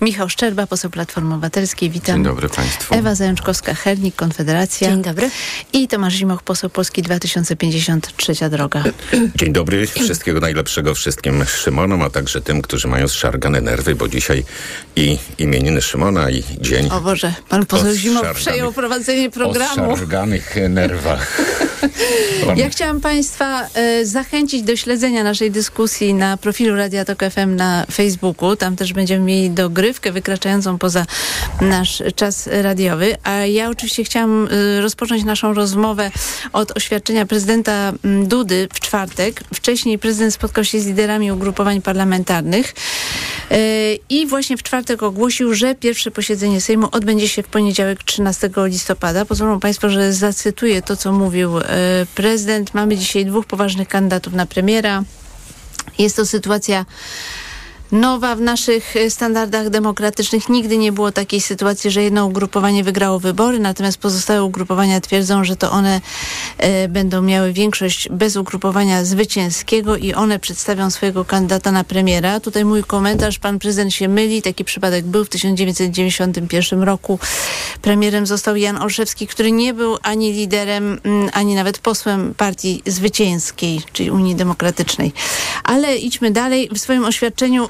Michał Szczerba, poseł Platformy Obywatelskiej. Witam. Dzień dobry Państwu. Ewa Zajączkowska-Hernik, Konfederacja. Dzień dobry. I Tomasz Zimoch, poseł Polski 2053 Droga. Dzień dobry. Wszystkiego najlepszego wszystkim Szymonom, a także tym, którzy mają zszargane nerwy, bo dzisiaj i imieniny Szymona, i dzień... O Boże, pan poseł Zimoch przejął prowadzenie programu. O zszarganych nerwach. Ja chciałam Państwa e, zachęcić do śledzenia naszej dyskusji na profilu Radia Tok FM na Facebooku. Tam też będziemy mieli dogrywkę wykraczającą poza nasz czas radiowy. A ja oczywiście chciałam e, rozpocząć naszą rozmowę od oświadczenia prezydenta m, Dudy w czwartek. Wcześniej prezydent spotkał się z liderami ugrupowań parlamentarnych e, i właśnie w czwartek ogłosił, że pierwsze posiedzenie Sejmu odbędzie się w poniedziałek 13 listopada. Pozwolą Państwo, że zacytuję to, co mówił e, prezydent. Mamy dzisiaj dwóch poważnych kandydatów na premiera. Jest to sytuacja nowa w naszych e, standardach demokratycznych. Nigdy nie było takiej sytuacji, że jedno ugrupowanie wygrało wybory, natomiast pozostałe ugrupowania twierdzą, że to one e, będą miały większość bez ugrupowania zwycięskiego i one przedstawią swojego kandydata na premiera. Tutaj mój komentarz, pan prezydent się myli. Taki przypadek był w 1991 roku. Premierem został Jan Olszewski, który nie był ani liderem, mm, ani nawet posłem partii zwycięskiej, czyli Unii Demokratycznej. Ale idźmy dalej. W swoim oświadczeniu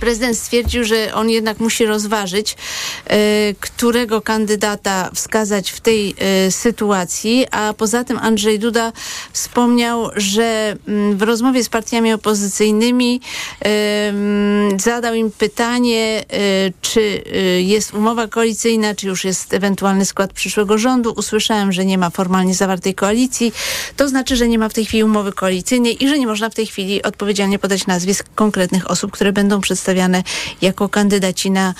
Prezydent stwierdził, że on jednak musi rozważyć, e, którego kandydata wskazać w tej e, sytuacji, a poza tym Andrzej Duda wspomniał, że mm, w rozmowie z partiami opozycyjnymi e, mm, zadał im pytanie, czy jest umowa koalicyjna, czy już jest ewentualny skład przyszłego rządu. Usłyszałem, że nie ma formalnie zawartej koalicji. To znaczy, że nie ma w tej chwili umowy koalicyjnej i że nie można w tej chwili odpowiedzialnie podać nazwisk konkretnych osób, które będą przedstawiane jako kandydaci na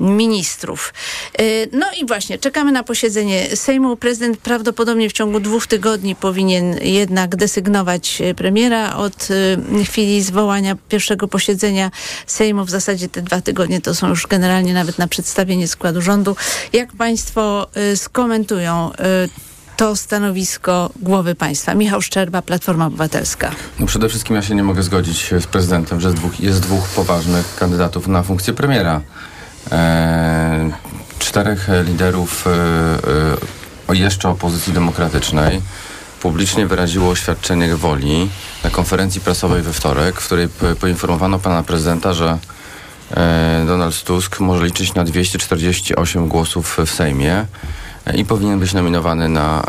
ministrów. Y, No i właśnie, czekamy na posiedzenie Sejmu. Prezydent prawdopodobnie w ciągu dwóch tygodni powinien jednak desygnować y, premiera od y, chwili zwołania pierwszego posiedzenia Sejmu. W zasadzie te dwa tygodnie to są już generalnie nawet na przedstawienie składu rządu. Jak państwo skomentują to stanowisko głowy państwa? Michał Szczerba, Platforma Obywatelska. No przede wszystkim ja się nie mogę zgodzić z prezydentem, że jest dwóch, jest dwóch poważnych kandydatów na funkcję premiera. E, czterech liderów e, e, jeszcze opozycji demokratycznej publicznie wyraziło oświadczenie woli na konferencji prasowej we wtorek, w której po- poinformowano pana prezydenta, że e, Donald Tusk może liczyć na 248 głosów w Sejmie e, i powinien być nominowany na,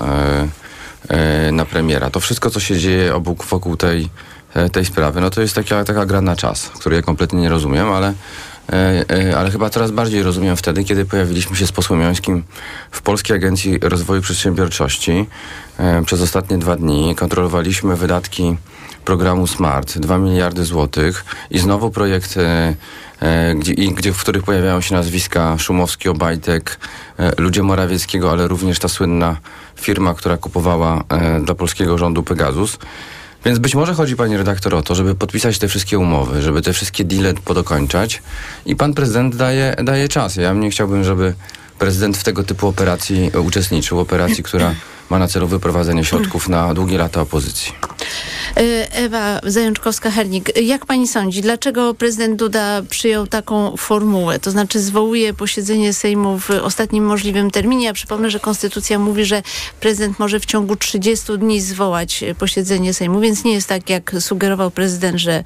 e, e, na premiera. To wszystko, co się dzieje obok, wokół tej, e, tej sprawy, no to jest taka, taka gra na czas, której ja kompletnie nie rozumiem, ale, ale chyba coraz bardziej rozumiem wtedy, kiedy pojawiliśmy się z posłem Jońskim w Polskiej Agencji Rozwoju Przedsiębiorczości. Przez ostatnie dwa dni kontrolowaliśmy wydatki programu SMART, 2 miliardy złotych i znowu projekt, e, e, gdzie, i, gdzie, w których pojawiają się nazwiska Szumowski, Obajtek, e, ludzie Morawieckiego, ale również ta słynna firma, która kupowała e, dla polskiego rządu Pegasus. Więc być może chodzi, pani redaktor, o to, żeby podpisać te wszystkie umowy, żeby te wszystkie deale podokończać i pan prezydent daje, daje czas. Ja nie chciałbym, żeby prezydent w tego typu operacji uczestniczył, operacji, która ma na celu wyprowadzenie środków na długie lata opozycji. Y, Ewa Zajączkowska-Hernik, jak pani sądzi, dlaczego prezydent Duda przyjął taką formułę? To znaczy zwołuje posiedzenie Sejmu w ostatnim możliwym terminie. Ja przypomnę, że konstytucja mówi, że prezydent może w ciągu 30 dni zwołać posiedzenie Sejmu, więc nie jest tak, jak sugerował prezydent, że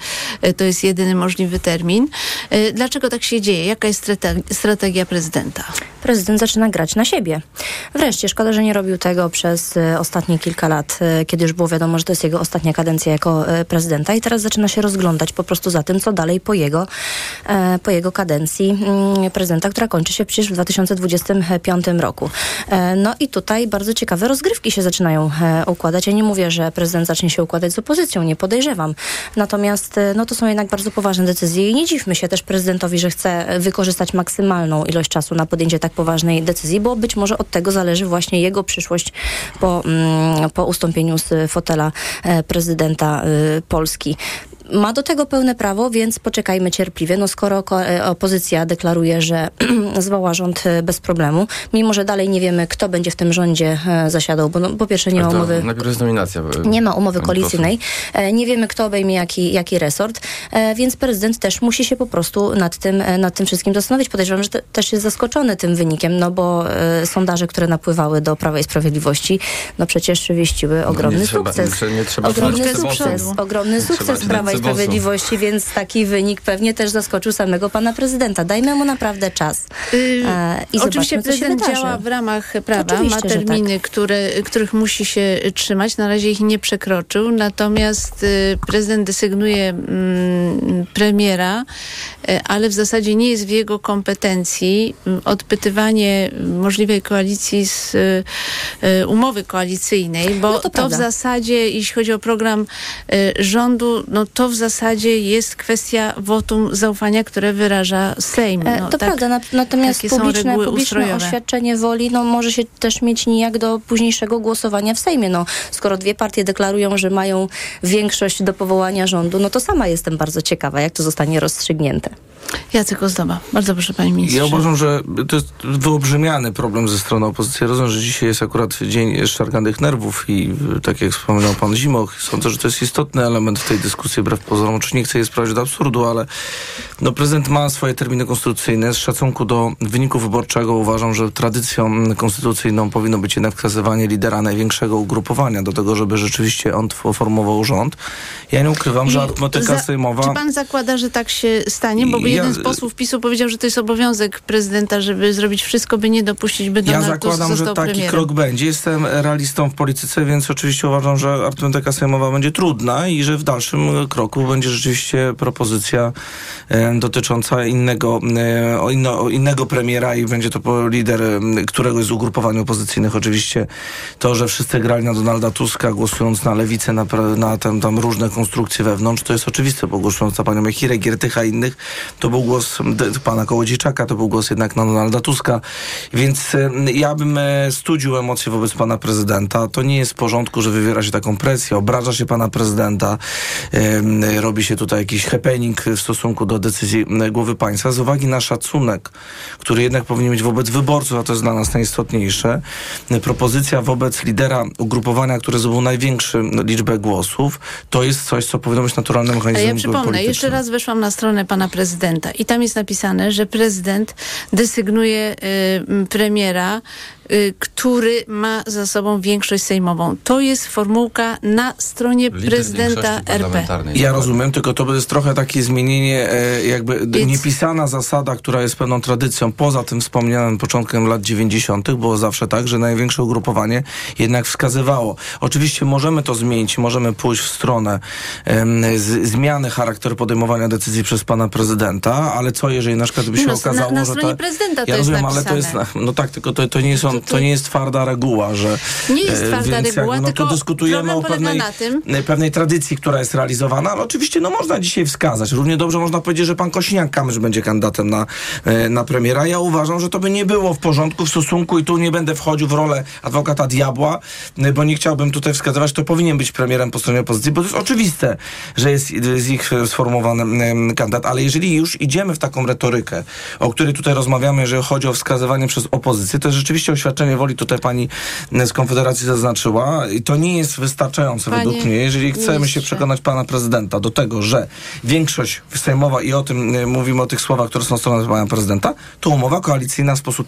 y, to jest jedyny możliwy termin. Y, Dlaczego tak się dzieje? Jaka jest strate- strategia prezydenta? Prezydent zaczyna grać na siebie. Wreszcie, szkoda, że nie robił tego przez e, ostatnie kilka lat, e, kiedy już było wiadomo, że to jest jego ostatnia kadencja jako e, prezydenta i teraz zaczyna się rozglądać po prostu za tym, co dalej po jego, po jego kadencji mm, prezydenta, która kończy się przecież w 2025 roku. No i tutaj bardzo ciekawe rozgrywki się zaczynają układać. Ja nie mówię, że prezydent zacznie się układać z opozycją, nie podejrzewam. Natomiast no to są jednak bardzo poważne decyzje i nie dziwmy się też prezydentowi, że chce wykorzystać maksymalną ilość czasu na podjęcie tak poważnej decyzji, bo być może od tego zależy właśnie jego przyszłość po, mm, po ustąpieniu z fotela e, prezydenta e, Polski. Ma do tego pełne prawo, więc poczekajmy cierpliwie. No skoro e, opozycja deklaruje, że zwoła rząd e, bez problemu, mimo że dalej nie wiemy, kto będzie w tym rządzie zasiadał, bo no, po pierwsze nie ma umowy... Najpierw jest nominacja. Nie ma umowy koalicyjnej. Nie wiemy, kto obejmie jaki, jaki resort, więc prezydent też musi się po prostu nad tym, nad tym wszystkim zastanowić. Podejrzewam, że te, też jest zaskoczony tym wynikiem, no bo sondaże, które napływały do Prawa i Sprawiedliwości, no przecież wieściły ogromny nie sukces. Trzeba, nie, nie trzeba ogromny sukces, ogromny sukces Prawa i Sprawiedliwości, więc taki wynik pewnie też zaskoczył samego pana prezydenta. Dajmy mu naprawdę czas. Yy, I oczywiście prezydent działa w ramach prawa, oczywiście, ma terminy, tak. które, których musi się trzymać. Na razie ich nie przekroczył, natomiast y, prezydent desygnuje mm, premiera, y, ale w zasadzie nie jest w jego kompetencji odpytywanie możliwej koalicji z y, umowy koalicyjnej, bo no to, to w zasadzie, jeśli chodzi o program y, rządu, no to w zasadzie jest kwestia wotum zaufania, które wyraża Sejm. E, no, to tak, prawda, natomiast publiczne, publiczne oświadczenie woli no, może się też mieć nijak do późniejszego głosowania w Sejmie. No, skoro dwie partie deklarują, że mają większość do powołania rządu, no to sama jestem bardzo ciekawa, jak to zostanie rozstrzygnięte. Jacek Ozdoba. Bardzo proszę, panie ministrze. Ja uważam, że to jest wyobrzymiany problem ze strony opozycji. Rozumiem, że dzisiaj jest akurat dzień szarganych nerwów i tak jak wspominał pan Zimoch, sądzę, że to jest istotny element w tej dyskusji, wbrew pozorom. Oczywiście nie chcę je sprawić do absurdu, ale no, prezydent ma swoje terminy konstytucyjne. Z szacunku do wyniku wyborczego uważam, że tradycją konstytucyjną powinno być jednak wskazywanie lidera największego ugrupowania do tego, żeby rzeczywiście on formował rząd. Ja nie ukrywam, że arytmetyka sejmowa... Czy pan zakłada, że tak się stanie? Bo ja, jeden z posłów PiSu powiedział, że to jest obowiązek prezydenta, żeby zrobić wszystko, by nie dopuścić, by Donald Ja zakładam, że taki premierem. krok będzie. Jestem realistą w polityce, więc oczywiście uważam, że arytmetyka sejmowa będzie trudna i że w dalszym kroku będzie rzeczywiście propozycja e, dotycząca innego, e, inno, innego premiera i będzie to lider e, któregoś z ugrupowań opozycyjnych. Oczywiście to, że wszyscy grali na Donalda Tuska, głosując na lewicę, na, na tam, tam różne konstrukcje wewnątrz, to jest oczywiste, bo głosując na panią Mechirę, Giertycha i innych, to był głos pana Kołodziejczaka, to był głos jednak na Donalda Tuska, więc ja bym studził emocje wobec pana prezydenta. To nie jest w porządku, że wywiera się taką presję, obraża się pana prezydenta, robi się tutaj jakiś happening w stosunku do decyzji głowy państwa z uwagi na szacunek, który jednak powinien mieć wobec wyborców, a to jest dla nas najistotniejsze. Propozycja wobec lidera ugrupowania, które zdobył największą liczbę głosów, to jest coś, co powinno być naturalnym mechanizmem Ja przypomnę, jeszcze raz weszłam na stronę pana prezydenta i tam jest napisane, że prezydent desygnuje y, premiera Y, który ma za sobą większość sejmową. To jest formułka na stronie Lider prezydenta RP. Ja rozumiem, tylko to jest trochę takie zmienienie, e, jakby Więc... niepisana zasada, która jest pewną tradycją. Poza tym wspomnianym początkiem lat 90. było zawsze tak, że największe ugrupowanie jednak wskazywało. Oczywiście możemy to zmienić, możemy pójść w stronę z, zmiany charakteru podejmowania decyzji przez pana prezydenta, ale co jeżeli na przykład by się no, okazało, na, na że to... prezydenta to ja rozumiem, napisane. ale to jest, no tak, tylko to, to nie są to, nie jest twarda reguła, że... Nie jest twarda więc reguła, no, tylko to dyskutujemy o pewnej, pewnej tradycji, która jest realizowana, ale oczywiście no można dzisiaj wskazać. Równie dobrze można powiedzieć, że pan Kosiniak-Kamysz będzie kandydatem na, e, na premiera. Ja uważam, że to by nie było w porządku w stosunku i tu nie będę wchodził w rolę adwokata diabła, e, bo nie chciałbym tutaj wskazywać, to powinien być premierem po stronie opozycji, bo to jest oczywiste, że jest z ich sformułowany kandydat, ale jeżeli już idziemy w taką retorykę, o której tutaj rozmawiamy, jeżeli chodzi o wskazywanie przez opozycję, to jest rzeczywiście oświadczenie woli tutaj pani z Konfederacji zaznaczyła. I to nie jest wystarczające Panie według mnie. Jeżeli chcemy ministrze. się przekonać pana prezydenta do tego, że większość sejmowa i o tym e, mówimy o tych słowach, które są strony pana prezydenta, to umowa koalicyjna w sposób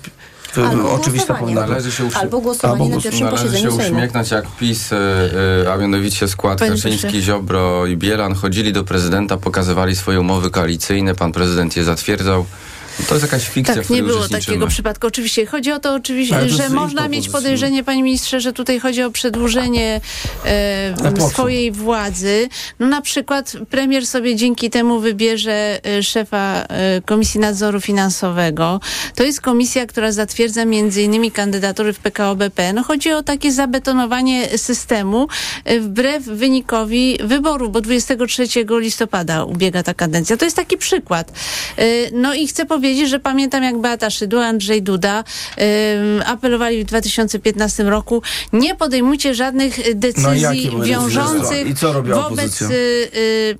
Albo oczywista powinna Należy się uśmie- Albo głosowanie Albo na pierwszym należy posiedzeniu się uśmiechnąć jak PiS, yy, a mianowicie skład Panie Kaczyński, Ziobro i Bielan. Chodzili do prezydenta, pokazywali swoje umowy koalicyjne, pan prezydent je zatwierdzał. To jest jakaś fikcja, Tak, nie było takiego przypadku. Oczywiście chodzi o to, oczywiście, że można mieć podejrzenie, panie ministrze, że tutaj chodzi o przedłużenie e, swojej władzy. No na przykład premier sobie dzięki temu wybierze e, szefa e, Komisji Nadzoru Finansowego. To jest komisja, która zatwierdza między innymi kandydatury w PKO BP. No chodzi o takie zabetonowanie systemu e, wbrew wynikowi wyboru, bo 23 listopada ubiega ta kadencja. To jest taki przykład. E, no i chcę powiedzieć, powiedzieć, że pamiętam jak Beata Szydło, Andrzej Duda apelowali w 2015 roku, nie podejmujcie żadnych No, decyzji były wiążących wobec y, y,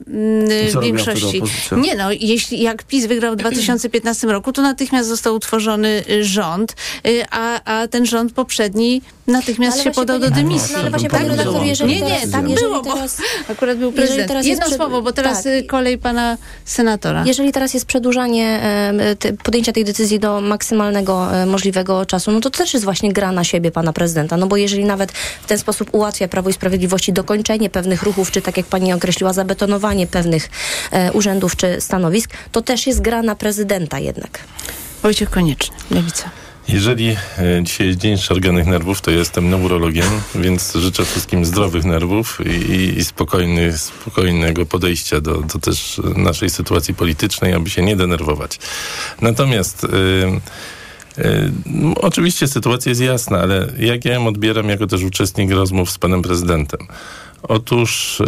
I co robiła większości. Nie no, jeśli jak PiS wygrał w 2015 roku, to natychmiast został utworzony y, rząd, y, a, a ten rząd poprzedni natychmiast Ale się podał do dymisji. No ale właśnie, Tak panie było. redaktor, jeżeli nie, teraz- nie, tak było, bo teraz- akurat był prezydent. Jedno przed- słowo, bo teraz tak. y, kolej pana senatora. Jeżeli teraz jest przedłużanie te, podjęcia tej decyzji do maksymalnego e, możliwego czasu, no to też jest właśnie gra na siebie pana prezydenta. No bo jeżeli nawet w ten sposób ułatwia Prawo i Sprawiedliwości dokończenie pewnych ruchów, czy tak jak pani określiła, zabetonowanie pewnych e, urzędów czy stanowisk, to też jest gra na prezydenta jednak. Wojciech Konieczny, Lewica. Jeżeli e, dzisiaj jest Dzień Szarganych Nerwów, to jestem neurologiem, więc życzę wszystkim zdrowych nerwów i, i, spokojny, spokojnego podejścia do, do też naszej sytuacji politycznej, aby się nie denerwować. Natomiast... e, e, Oczywiście sytuacja jest jasna, ale jak ja ją odbieram jako też uczestnik rozmów z panem prezydentem? Otóż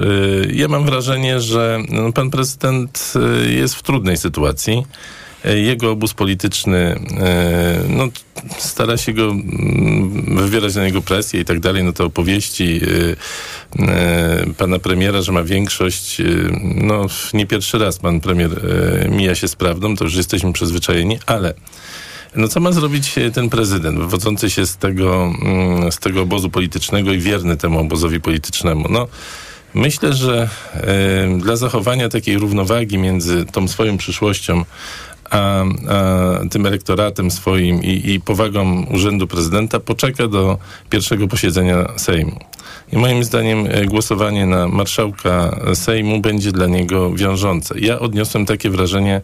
ja mam wrażenie, że no, pan prezydent jest w trudnej sytuacji. E, Jego obóz polityczny e, no, stara się go mm, wywierać na niego presję i tak dalej. No te opowieści e, pana premiera, że ma większość, no nie pierwszy raz pan premier mija się z prawdą, to już jesteśmy przyzwyczajeni, ale no co ma zrobić ten prezydent, wywodzący się z tego, mm, z tego obozu politycznego i wierny temu obozowi politycznemu? No, myślę, że e, dla zachowania takiej równowagi między tą swoją przyszłością a, a tym elektoratem swoim i, i powagą urzędu prezydenta poczeka do pierwszego posiedzenia Sejmu. I moim zdaniem e, głosowanie na marszałka Sejmu będzie dla niego wiążące. Ja odniosłem takie wrażenie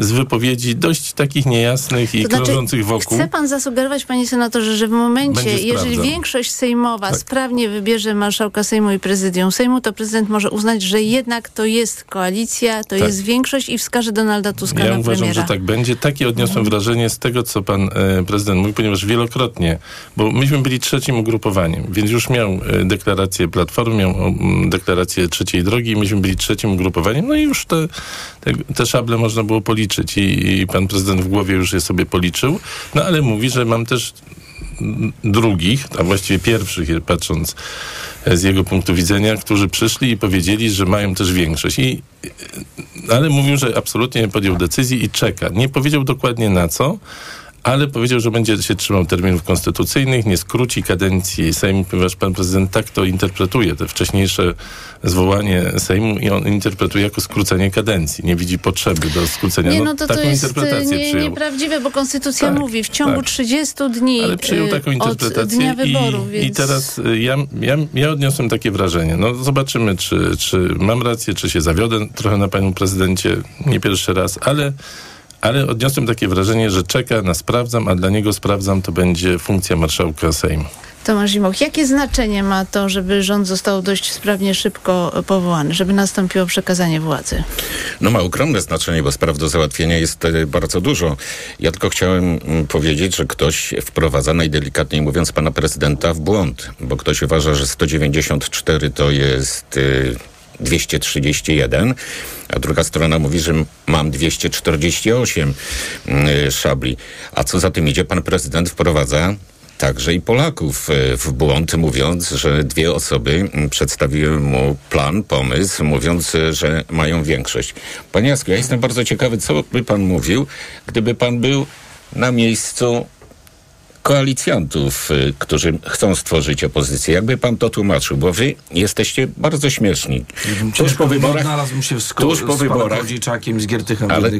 z wypowiedzi dość takich niejasnych i To znaczy, krążących wokół. Chce pan zasugerować, panie senatorze, że w momencie, jeżeli większość sejmowa Tak. sprawnie wybierze marszałka Sejmu i prezydium Sejmu, to prezydent może uznać, że jednak to jest koalicja, to Tak. jest większość i wskaże Donalda Tuska Ja na uważam, premiera. że tak będzie. Takie odniosłem wrażenie z tego, co pan e, prezydent mówił, ponieważ wielokrotnie, bo myśmy byli trzecim ugrupowaniem, więc już miał e, deklarację Platformy, miał mm, deklarację trzeciej drogi i myśmy byli trzecim ugrupowaniem, no i już te, te, te szable można było policzyć i, i pan prezydent w głowie już je sobie policzył, no ale mówi, że mam też drugich, a właściwie pierwszych, patrząc e, z jego punktu widzenia, którzy przyszli i powiedzieli, że mają też większość. I, e, ale mówił, że absolutnie nie podjął decyzji i czeka. Nie powiedział dokładnie na co, ale powiedział, że będzie się trzymał terminów konstytucyjnych, nie skróci kadencji Sejmu, ponieważ pan prezydent tak to interpretuje, te wcześniejsze zwołanie Sejmu i on interpretuje jako skrócenie kadencji. Nie widzi potrzeby do skrócenia. Nie, no to to taką jest interpretację nie, przyjął. nieprawdziwe, bo konstytucja Tak, mówi w ciągu tak. 30 dni Ale przyjął y, taką od interpretację dnia wyborów, i, więc... i teraz y, ja, ja, ja odniosłem takie wrażenie. No zobaczymy, czy, czy mam rację, czy się zawiodę trochę na panu prezydencie, nie pierwszy raz, ale, ale odniosłem takie wrażenie, że czeka na sprawdzam, a dla niego sprawdzam to będzie funkcja marszałka Sejmu. Tomasz Zimoch, jakie znaczenie ma to, żeby rząd został dość sprawnie, szybko powołany, żeby nastąpiło przekazanie władzy? No ma ogromne znaczenie, bo spraw do załatwienia jest e, bardzo dużo. Ja tylko chciałem mm, powiedzieć, że ktoś wprowadza, najdelikatniej mówiąc, pana prezydenta w błąd, bo ktoś uważa, że 194 to jest... y, 231, a druga strona mówi, że mam 248 y, szabli. A co za tym idzie, pan prezydent wprowadza także i Polaków e, w błąd, mówiąc, że dwie osoby mm, przedstawiły mu plan, pomysł, mówiąc, e, że mają większość. Panie Jasku, ja jestem bardzo ciekawy, co by pan mówił, gdyby pan był na miejscu koalicjantów, y, którzy chcą stworzyć opozycję. Jakby pan to tłumaczył, bo wy jesteście bardzo śmieszni. Tuż po wyborach, Znalazłem się w sko- tuż po z wyborach, z Giertychem ale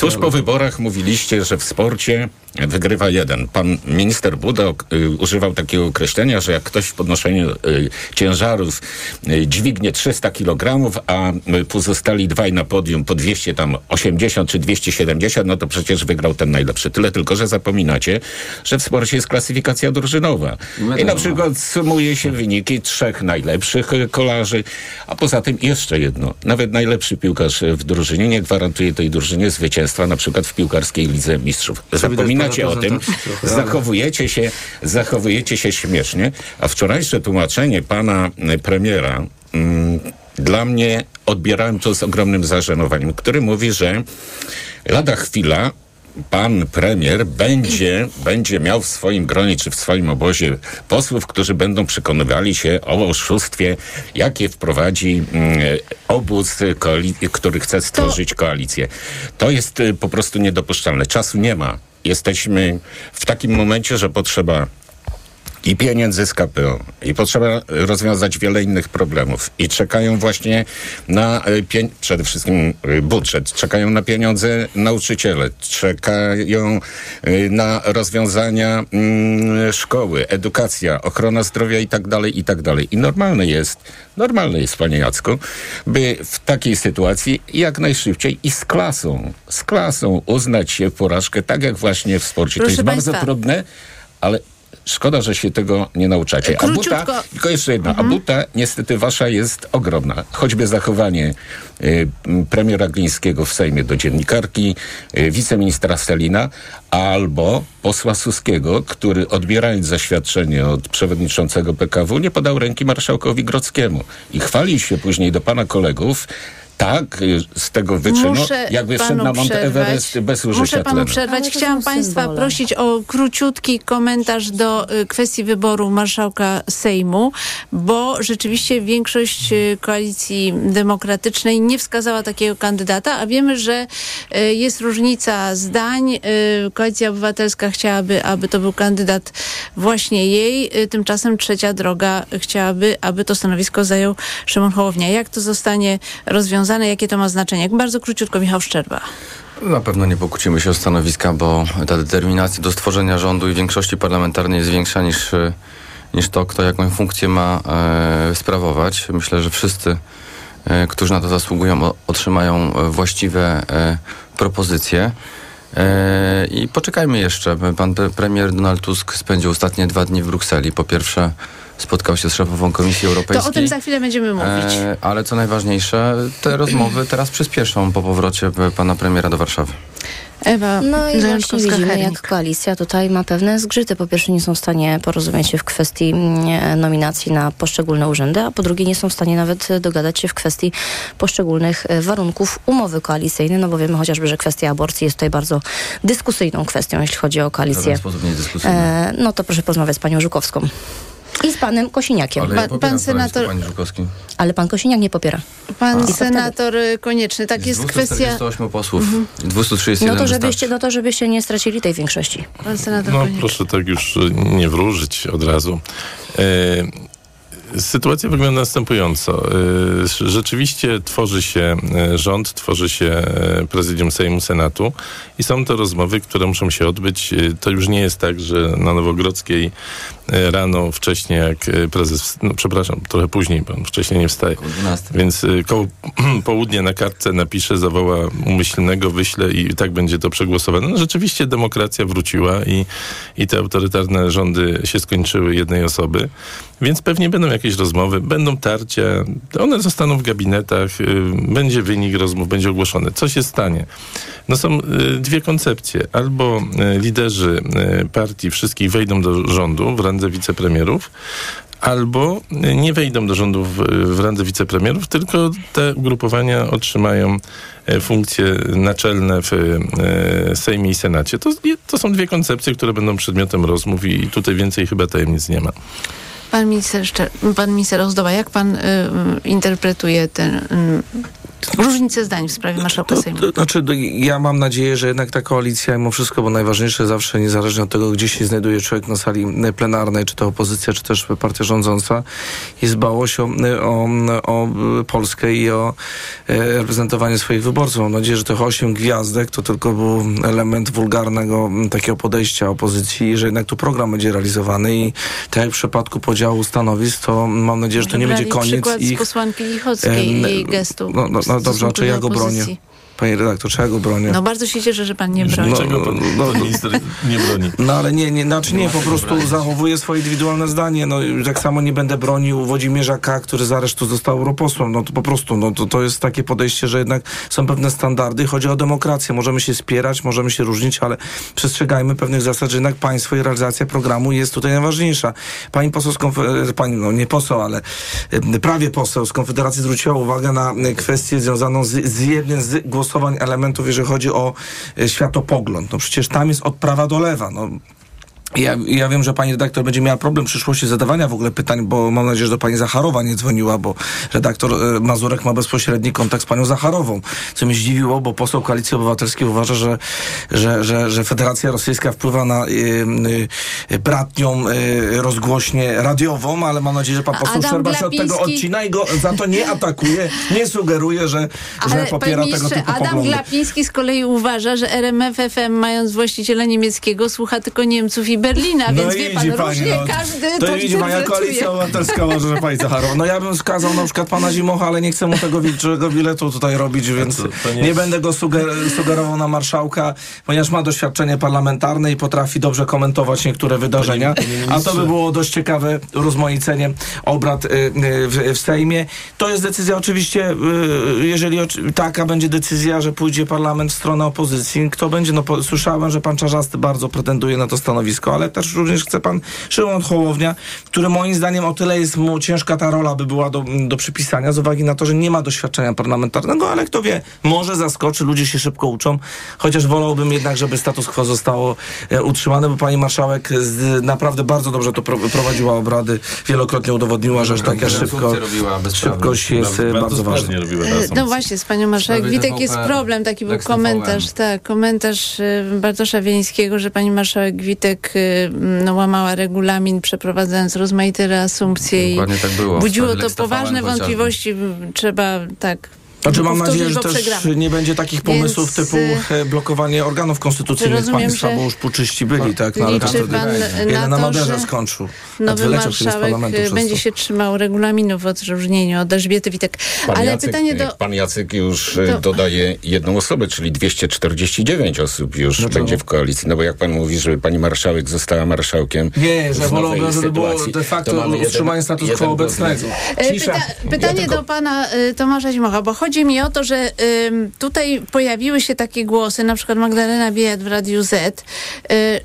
tuż po wyborach mówiliście, że w sporcie wygrywa jeden. Pan minister Buda y, używał takiego określenia, że jak ktoś w podnoszeniu y, ciężarów y, dźwignie 300 kg, a pozostali dwaj na podium po 200 tam 80 czy 270, no to przecież wygrał ten najlepszy. Tyle tylko, że zapominacie, że w sporcie jest klasyfikacja drużynowa. I na przykład sumuje się wyniki trzech najlepszych kolarzy, a poza tym jeszcze jedno. Nawet najlepszy piłkarz w drużynie nie gwarantuje tej drużynie zwycięstwa, na przykład w piłkarskiej Lidze Mistrzów. Zapominacie o tym, zachowujecie się, zachowujecie się śmiesznie, a wczorajsze tłumaczenie pana y, premiera mm, dla mnie odbierałem to z ogromnym zażenowaniem, który mówi, że lada chwila pan premier będzie, będzie miał w swoim gronie czy w swoim obozie posłów, którzy będą przekonywali się o oszustwie, jakie wprowadzi mm, obóz, koali- który chce stworzyć koalicję. To jest y, po prostu niedopuszczalne. Czasu nie ma. Jesteśmy w takim momencie, że potrzeba i pieniędzy z KPO i potrzeba rozwiązać wiele innych problemów i czekają właśnie na y, pie- przede wszystkim y, budżet, czekają na pieniądze nauczyciele, czekają y, na rozwiązania mm, szkoły, edukacja, ochrona zdrowia i tak dalej, i tak dalej. I normalne jest, normalne jest, panie Jacku, by w takiej sytuacji jak najszybciej i z klasą, z klasą uznać się porażkę, tak jak właśnie w sporcie. Proszę to jest państwa. bardzo trudne, ale Szkoda, że się tego nie nauczacie. A buta, tylko jeszcze jedna, a buta niestety wasza jest ogromna. Choćby zachowanie y, premiera Glińskiego w Sejmie do dziennikarki, y, wiceministra Stelina, albo posła Suskiego, który odbierając zaświadczenie od przewodniczącego PKW nie podał ręki marszałkowi Grodzkiemu. I chwali się później do pana kolegów, tak, z tego wyczynu, Muszę jakby wszedł panu na Mount. Everest bez użycia Muszę panu tlenu. przerwać. Chciałam państwa symbole. prosić o króciutki komentarz do y, kwestii wyboru marszałka Sejmu, bo rzeczywiście większość y, koalicji demokratycznej nie wskazała takiego kandydata, a wiemy, że y, jest różnica zdań. Koalicja Obywatelska chciałaby, aby to był kandydat właśnie jej, tymczasem trzecia droga chciałaby, aby to stanowisko zajął Szymon Hołownia. Jak to zostanie rozwiązane? Jakie to ma znaczenie? Bardzo króciutko, Michał Szczerba. Na pewno nie pokłócimy się o stanowiska, bo ta determinacja do stworzenia rządu i większości parlamentarnej jest większa niż, e, niż to, kto jaką funkcję ma e, sprawować. Myślę, że wszyscy, e, którzy na to zasługują, o, otrzymają e, właściwe e, propozycje. E, I poczekajmy jeszcze. Pan pre- premier Donald Tusk spędził ostatnie dwa dni w Brukseli. Po pierwsze spotkał się z szefową Komisji Europejskiej. To o tym za chwilę będziemy mówić. E, ale co najważniejsze, te rozmowy teraz przyspieszą po powrocie pana premiera do Warszawy. Ewa No i właśnie widzimy, jak koalicja tutaj ma pewne zgrzyty. Po pierwsze nie są w stanie porozumieć się w kwestii mm, nominacji na poszczególne urzędy, a po drugie nie są w stanie nawet dogadać się w kwestii poszczególnych e, warunków umowy koalicyjnej, no bo wiemy chociażby, że kwestia aborcji jest tutaj bardzo dyskusyjną kwestią, jeśli chodzi o W koalicję. żaden sposób nie dyskusyjny. E, no to proszę porozmawiać z panią Żukowską. I z panem Kosiniakiem. Ale Ale, ja pan popieram senator- stanowisko pani Żukowski. pan Kosiniak nie popiera. Pan co senator y, konieczny, tak jest Z kwestia. 248 posłów. 231 No to, żebyście, no to żebyście nie stracili tej większości. Pan senator No konieczny. proszę tak już e, nie wróżyć od razu. E, Sytuacja wygląda następująco. E, Rzeczywiście tworzy się e, rząd, tworzy się e, prezydium Sejmu, Senatu i są to rozmowy, które muszą się odbyć. To już nie jest tak, że na Nowogrodzkiej rano, wcześniej jak e, prezes, no przepraszam, trochę później, bo on wcześniej nie wstaje. Około 12. Więc y, koło południe na kartce napisze, zawoła umyślnego, wyśle i tak będzie to przegłosowane. No, rzeczywiście demokracja wróciła i, i te autorytarne rządy się skończyły jednej osoby. Więc pewnie będą jakieś rozmowy, będą tarcia, one zostaną w gabinetach, y, będzie wynik rozmów, będzie ogłoszony. Co się stanie? No są y, dwie koncepcje. Albo y, liderzy partii wszystkich wejdą do rządu w randze wicepremierów, albo nie wejdą do rządu w, w randze wicepremierów, tylko te ugrupowania otrzymają e, funkcje naczelne w e, Sejmie i Senacie. To, to są dwie koncepcje, które będą przedmiotem rozmów i tutaj więcej chyba tajemnic nie ma. Pan minister, pan minister Ozdoba, jak pan y, y, interpretuje ten y, różnicę zdań w sprawie marszałka To, Sejmu? to, znaczy, to ja mam nadzieję, że jednak ta koalicja, mimo wszystko, bo najważniejsze zawsze, niezależnie od tego, gdzie się znajduje człowiek na sali plenarnej, czy to opozycja, czy też partia rządząca, jest dbałość o, o, o Polskę i o e, reprezentowanie swoich wyborców. Mam nadzieję, że tych osiem gwiazdek to tylko był element wulgarnego takiego podejścia opozycji i że jednak tu program będzie realizowany i tak jak w przypadku podziału stanowisk, to mam nadzieję, że to nie będzie koniec przykład z ich posłanki Lichockiej i jej gestu. no, no, no dobrze, a czy ja go bronię? Panie redaktor, czy ja go bronię? No bardzo się cieszę, że pan nie broni. No, Czego pan, no, pan minister nie broni? No ale nie, nie, znaczy nie, po prostu zachowuję swoje indywidualne zdanie. No tak samo nie będę bronił Włodzimierza K., który z aresztu został europosłem. No to po prostu, no to, to jest takie podejście, że jednak są pewne standardy. Chodzi o demokrację. Możemy się spierać, możemy się różnić, ale przestrzegajmy pewnych zasad, że jednak państwo i realizacja programu jest tutaj najważniejsza. Pani poseł z Konfederacji, pani, no nie poseł, ale e, prawie poseł z Konfederacji zwróciła uwagę na kwestię związaną z, z jednym z głos elementów, jeżeli chodzi o e, światopogląd. No przecież tam jest od prawa do lewa. No, ja, ja wiem, że pani redaktor będzie miała problem w przyszłości zadawania w ogóle pytań, bo mam nadzieję, że do pani Zacharowa nie dzwoniła, bo redaktor e, Mazurek ma bezpośredni kontakt z panią Zacharową. Co mnie zdziwiło, bo poseł Koalicji Obywatelskiej uważa, że, że, że, że Federacja Rosyjska wpływa na y, y, bratnią y, rozgłośnię radiową, ale mam nadzieję, że pan poseł Adam Szczerba się od tego odcina i go za to nie atakuje, nie sugeruje, że, że Ale popiera panie tego typu Adam poglądy. Glapiński z kolei uważa, że RMF FM mając właściciela niemieckiego słucha tylko Niemców i Berlina, więc wie pan, różnie każdy to, to widzi pani, jak koalicja obywatelska uważa, że pani Zacharowa. No ja bym skazał na przykład pana Zimocha, ale nie chcę mu tego wilczego biletu tutaj robić, więc to- to nie nie, będę go suger- sugerował na marszałka, ponieważ ma doświadczenie parlamentarne i potrafi dobrze komentować niektóre wydarzenia. A to by było dość ciekawe rozmaicenie obrad y, y, w, w Sejmie. To jest decyzja oczywiście, y, jeżeli taka będzie decyzja, że pójdzie parlament w stronę opozycji, kto będzie, no po, słyszałem, że pan Czarzasty bardzo pretenduje na to stanowisko, ale też również chce pan Szymon Hołownia, który moim zdaniem o tyle jest mu ciężka ta rola by była do, do przypisania z uwagi na to, że nie ma doświadczenia parlamentarnego, ale kto wie, może zaskoczy, ludzie się szybko uczą, chociaż wolałbym jednak, żeby status quo zostało e, utrzymane, bo pani marszałek z, naprawdę bardzo dobrze to pro, prowadziła obrady, wielokrotnie udowodniła, że taka szybko, szybkość jest e, bardzo ważna. E, No właśnie, z panią marszałek. Witek jest problem, taki był komentarz, tak, komentarz e, Bartosza Wieńskiego, że pani marszałek Witek no, łamała regulamin, przeprowadzając rozmaite reasumpcje i Dokładnie tak było. Budziło to poważne wątpliwości, trzeba tak Znaczy mam nadzieję, że też nie będzie takich pomysłów Więc, typu y, e, blokowanie organów konstytucyjnych rozumiem, państwa, bo już puczyści byli, tak? No, ale wtedy jeden na Maderze skończył. nowy marszałek e, będzie się trzymał regulaminu w odróżnieniu od Elżbiety Witek. Pan Ale Jacek, pytanie do... Pan Jacek już e, To- dodaje jedną osobę, czyli 249 osób już Dlaczego? będzie w koalicji. No bo jak pan mówi, żeby pani marszałek została marszałkiem. Nie, że wolałbym, żeby było de facto utrzymanie status quo obecnego. E. Pyta, pytanie Ja tylko- do pana Tomasza Zimocha, bo chodzi mi o to, że ym, tutaj pojawiły się takie głosy, na przykład Magdalena Biejat w Radiu Z, y,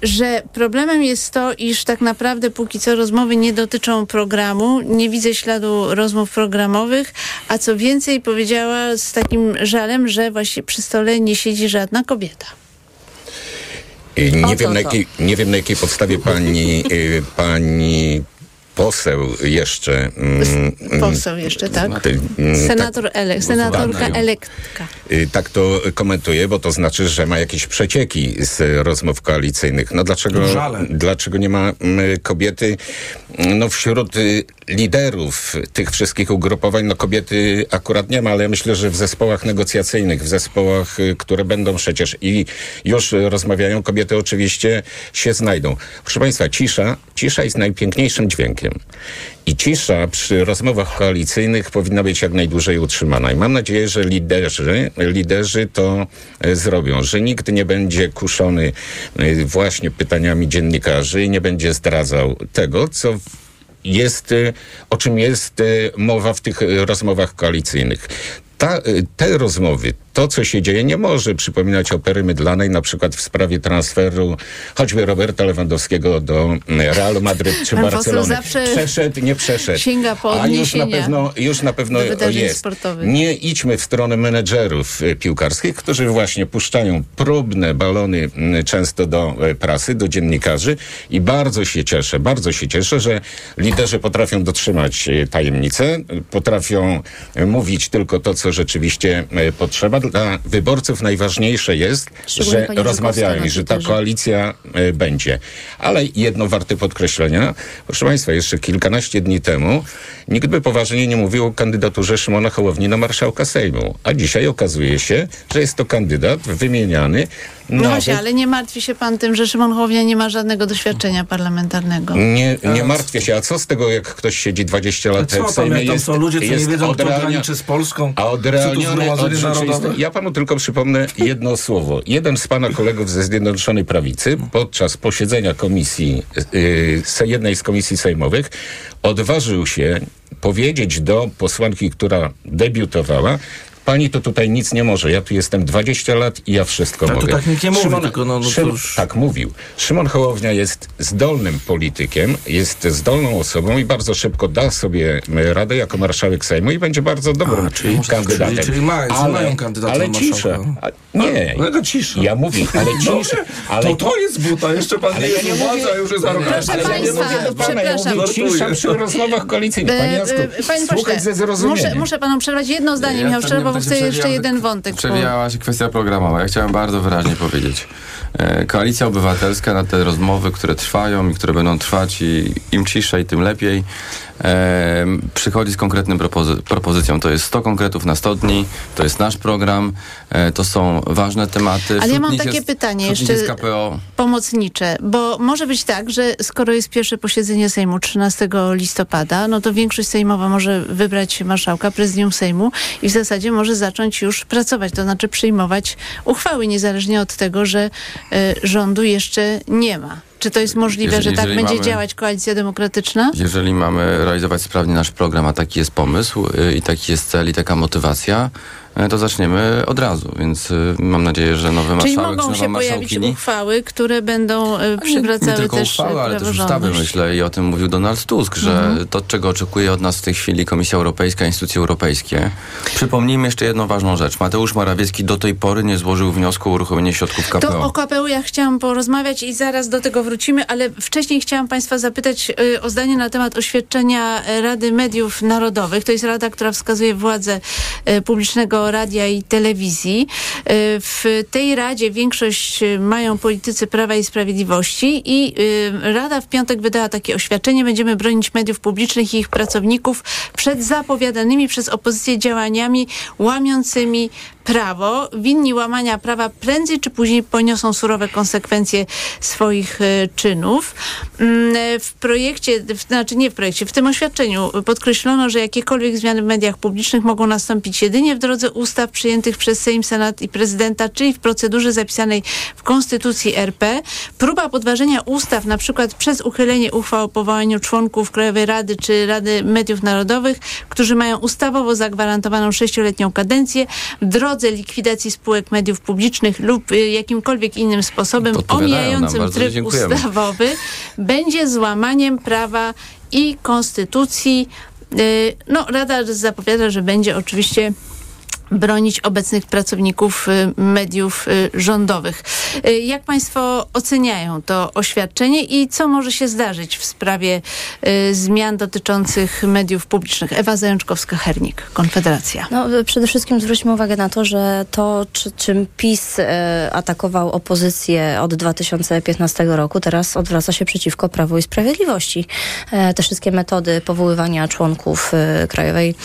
że problemem jest to, iż tak naprawdę póki co rozmowy nie dotyczą programu, nie widzę śladu rozmów programowych, a co więcej powiedziała z takim żalem, że właśnie przy stole nie siedzi żadna kobieta. Nie to wiem, na jakiej, nie wiem na jakiej podstawie pani, y, pani poseł jeszcze. mm, mm, Poseł jeszcze, tak? ty- mm, Senator elek, senatorka Głosowana. elektka. Y, Tak to komentuje, bo to znaczy, że ma jakieś przecieki z rozmów koalicyjnych. No dlaczego, Żale. dlaczego nie ma mm, kobiety? No wśród y, liderów tych wszystkich ugrupowań, no kobiety akurat nie ma, ale ja myślę, że w zespołach negocjacyjnych, w zespołach, y, które będą przecież i już y, rozmawiają, kobiety oczywiście się znajdą. Proszę Państwa, cisza, cisza jest najpiękniejszym dźwiękiem. I cisza przy rozmowach koalicyjnych powinna być jak najdłużej utrzymana. I mam nadzieję, że liderzy, liderzy to e, zrobią, że nikt nie będzie kuszony e, właśnie pytaniami dziennikarzy i nie będzie zdradzał tego, co jest, e, o czym jest mowa w tych rozmowach koalicyjnych. Ta, te rozmowy, to co się dzieje, nie może przypominać opery mydlanej, na przykład w sprawie transferu choćby Roberta Lewandowskiego do mm, Realu Madryt czy Barcelony. Przeszedł, nie przeszedł. sięga po A już na pewno, już na pewno jest. sportowych. Nie idźmy w stronę menedżerów e, piłkarskich, którzy właśnie puszczają próbne balony m, często do e, prasy, do dziennikarzy i bardzo się cieszę, bardzo się cieszę, że liderzy potrafią dotrzymać e, tajemnicę, potrafią mówić tylko to, co rzeczywiście potrzeba. Dla wyborców najważniejsze jest, Szczególnie że rozmawiają i że ta koalicja e, będzie. Ale jedno warte podkreślenia. Proszę Państwa, jeszcze kilkanaście dni temu nikt by poważnie nie mówił o kandydaturze Szymona Hołowni na marszałka Sejmu. A dzisiaj okazuje się, że jest to kandydat wymieniany No nawet właśnie, ale nie martwi się pan tym, że Szymon Hołownia nie ma żadnego doświadczenia parlamentarnego. Nie, nie martwię się. A co z tego, jak ktoś siedzi 20 lat Co w Sejmie? tam są ludzie, co nie jest wiedzą, kto odrealnia- graniczy z Polską? A odrealnione od. Ja panu tylko przypomnę jedno słowo. Jeden z pana kolegów ze Zjednoczonej Prawicy podczas posiedzenia komisji, yy, jednej z komisji sejmowych, odważył się powiedzieć do posłanki, która debiutowała, pani to tutaj nic nie może. Ja tu jestem 20 lat i ja wszystko Ale to mogę. tak nikt nie mówi, tylko no- no to Szymon, już- Tak mówił. Szymon Hołownia jest zdolnym politykiem, jest zdolną osobą i bardzo szybko da sobie m, radę jako marszałek Sejmu i będzie bardzo dobrym A, czyli- kandydatem. czyli- czyli ma- mają kandydata ale na cisza. A, nie. No, jaka cisza? Ja mówię, ale cisza. Ale To to jest buta, jeszcze pan Ale nie jest władza, mówię- już jest arogancja. Proszę ale ja nie państwa, mówię do pana, ja przepraszam. mówię cisza przy rozmowach koalicyjnych. Panie Jacku, E, e, słuchaj pośle, ze zrozumieniem. muszę, muszę panu przerwać jedno zdanie, Ja Michał to Szczerba, nie bo chcę jeszcze jeden wątek. Przewijała się kwestia programowa. Ja chciałem bardzo wyraźnie powiedzieć. E, Koalicja Obywatelska na te rozmowy, które trwają i które będą trwać i im ciszej, tym lepiej, e, przychodzi z konkretnym propozy- propozycją. To jest 100 konkretów na 100 dni, to jest nasz program, e, to są ważne tematy. Ale ja mam takie jest, pytanie jeszcze- pomocnicze, bo może być tak, że skoro jest pierwsze posiedzenie Sejmu 13 listopada, no to większość sejmowa może wybrać marszałka, prezydium Sejmu i w zasadzie może zacząć już pracować, to znaczy przyjmować uchwały, niezależnie od tego, że e, rządu jeszcze nie ma. Czy to jest możliwe, Jeżeli- że tak będzie mamy- działać koalicja demokratyczna? Jeżeli mamy realizować sprawnie nasz program, a taki jest pomysł y, i taki jest cel i taka motywacja, to zaczniemy od razu. Więc y, mam nadzieję, że nowy Czyli marszałek mogą czy się pojawić uchwały, które będą e, Nie przywracały tylko też uchwały, ale też ustawy, myślę, i o tym mówił Donald Tusk, że Mhm. to, czego oczekuje od nas w tej chwili Komisja Europejska, instytucje europejskie. Przypomnijmy jeszcze jedną ważną rzecz. Mateusz Morawiecki do tej pory nie złożył wniosku o uruchomienie środków KPO. To o KPU ja chciałam porozmawiać i zaraz do tego wrócimy, ale wcześniej chciałam Państwa zapytać y, o zdanie na temat oświadczenia Rady Mediów Narodowych. To jest rada, która wskazuje władzę y, radia i telewizji. Y, W tej radzie większość y, mają politycy Prawa i Sprawiedliwości i y, Rada w piątek wydała takie oświadczenie. Będziemy bronić mediów publicznych i ich pracowników przed zapowiadanymi przez opozycję działaniami łamiącymi prawo. Winni łamania prawa prędzej czy później poniosą surowe konsekwencje swoich e, czynów. Mm, e, W projekcie, w, znaczy nie w projekcie, w tym oświadczeniu podkreślono, że jakiekolwiek zmiany w mediach publicznych mogą nastąpić jedynie w drodze ustaw przyjętych przez Sejm, Senat i Prezydenta, czyli w procedurze zapisanej w Konstytucji RP. Próba podważenia ustaw, na przykład przez uchylenie uchwał o powołaniu członków Krajowej Rady czy Rady Mediów Narodowych, którzy mają ustawowo zagwarantowaną sześcioletnią kadencję, w drodze likwidacji spółek mediów publicznych lub y, jakimkolwiek innym sposobem omijającym tryb dziękujemy. ustawowy, będzie złamaniem prawa i konstytucji. Y, No, Rada zapowiada, że będzie oczywiście bronić obecnych pracowników y, mediów y, rządowych. Y, Jak Państwo oceniają to oświadczenie i co może się zdarzyć w sprawie zmian dotyczących mediów publicznych? Ewa Zajączkowska-Hernik, Konfederacja. No, przede wszystkim zwróćmy uwagę na to, że to, czy, czym PiS atakował opozycję od 2015 roku, teraz odwraca się przeciwko Prawu i Sprawiedliwości. E, te wszystkie metody powoływania członków Krajowej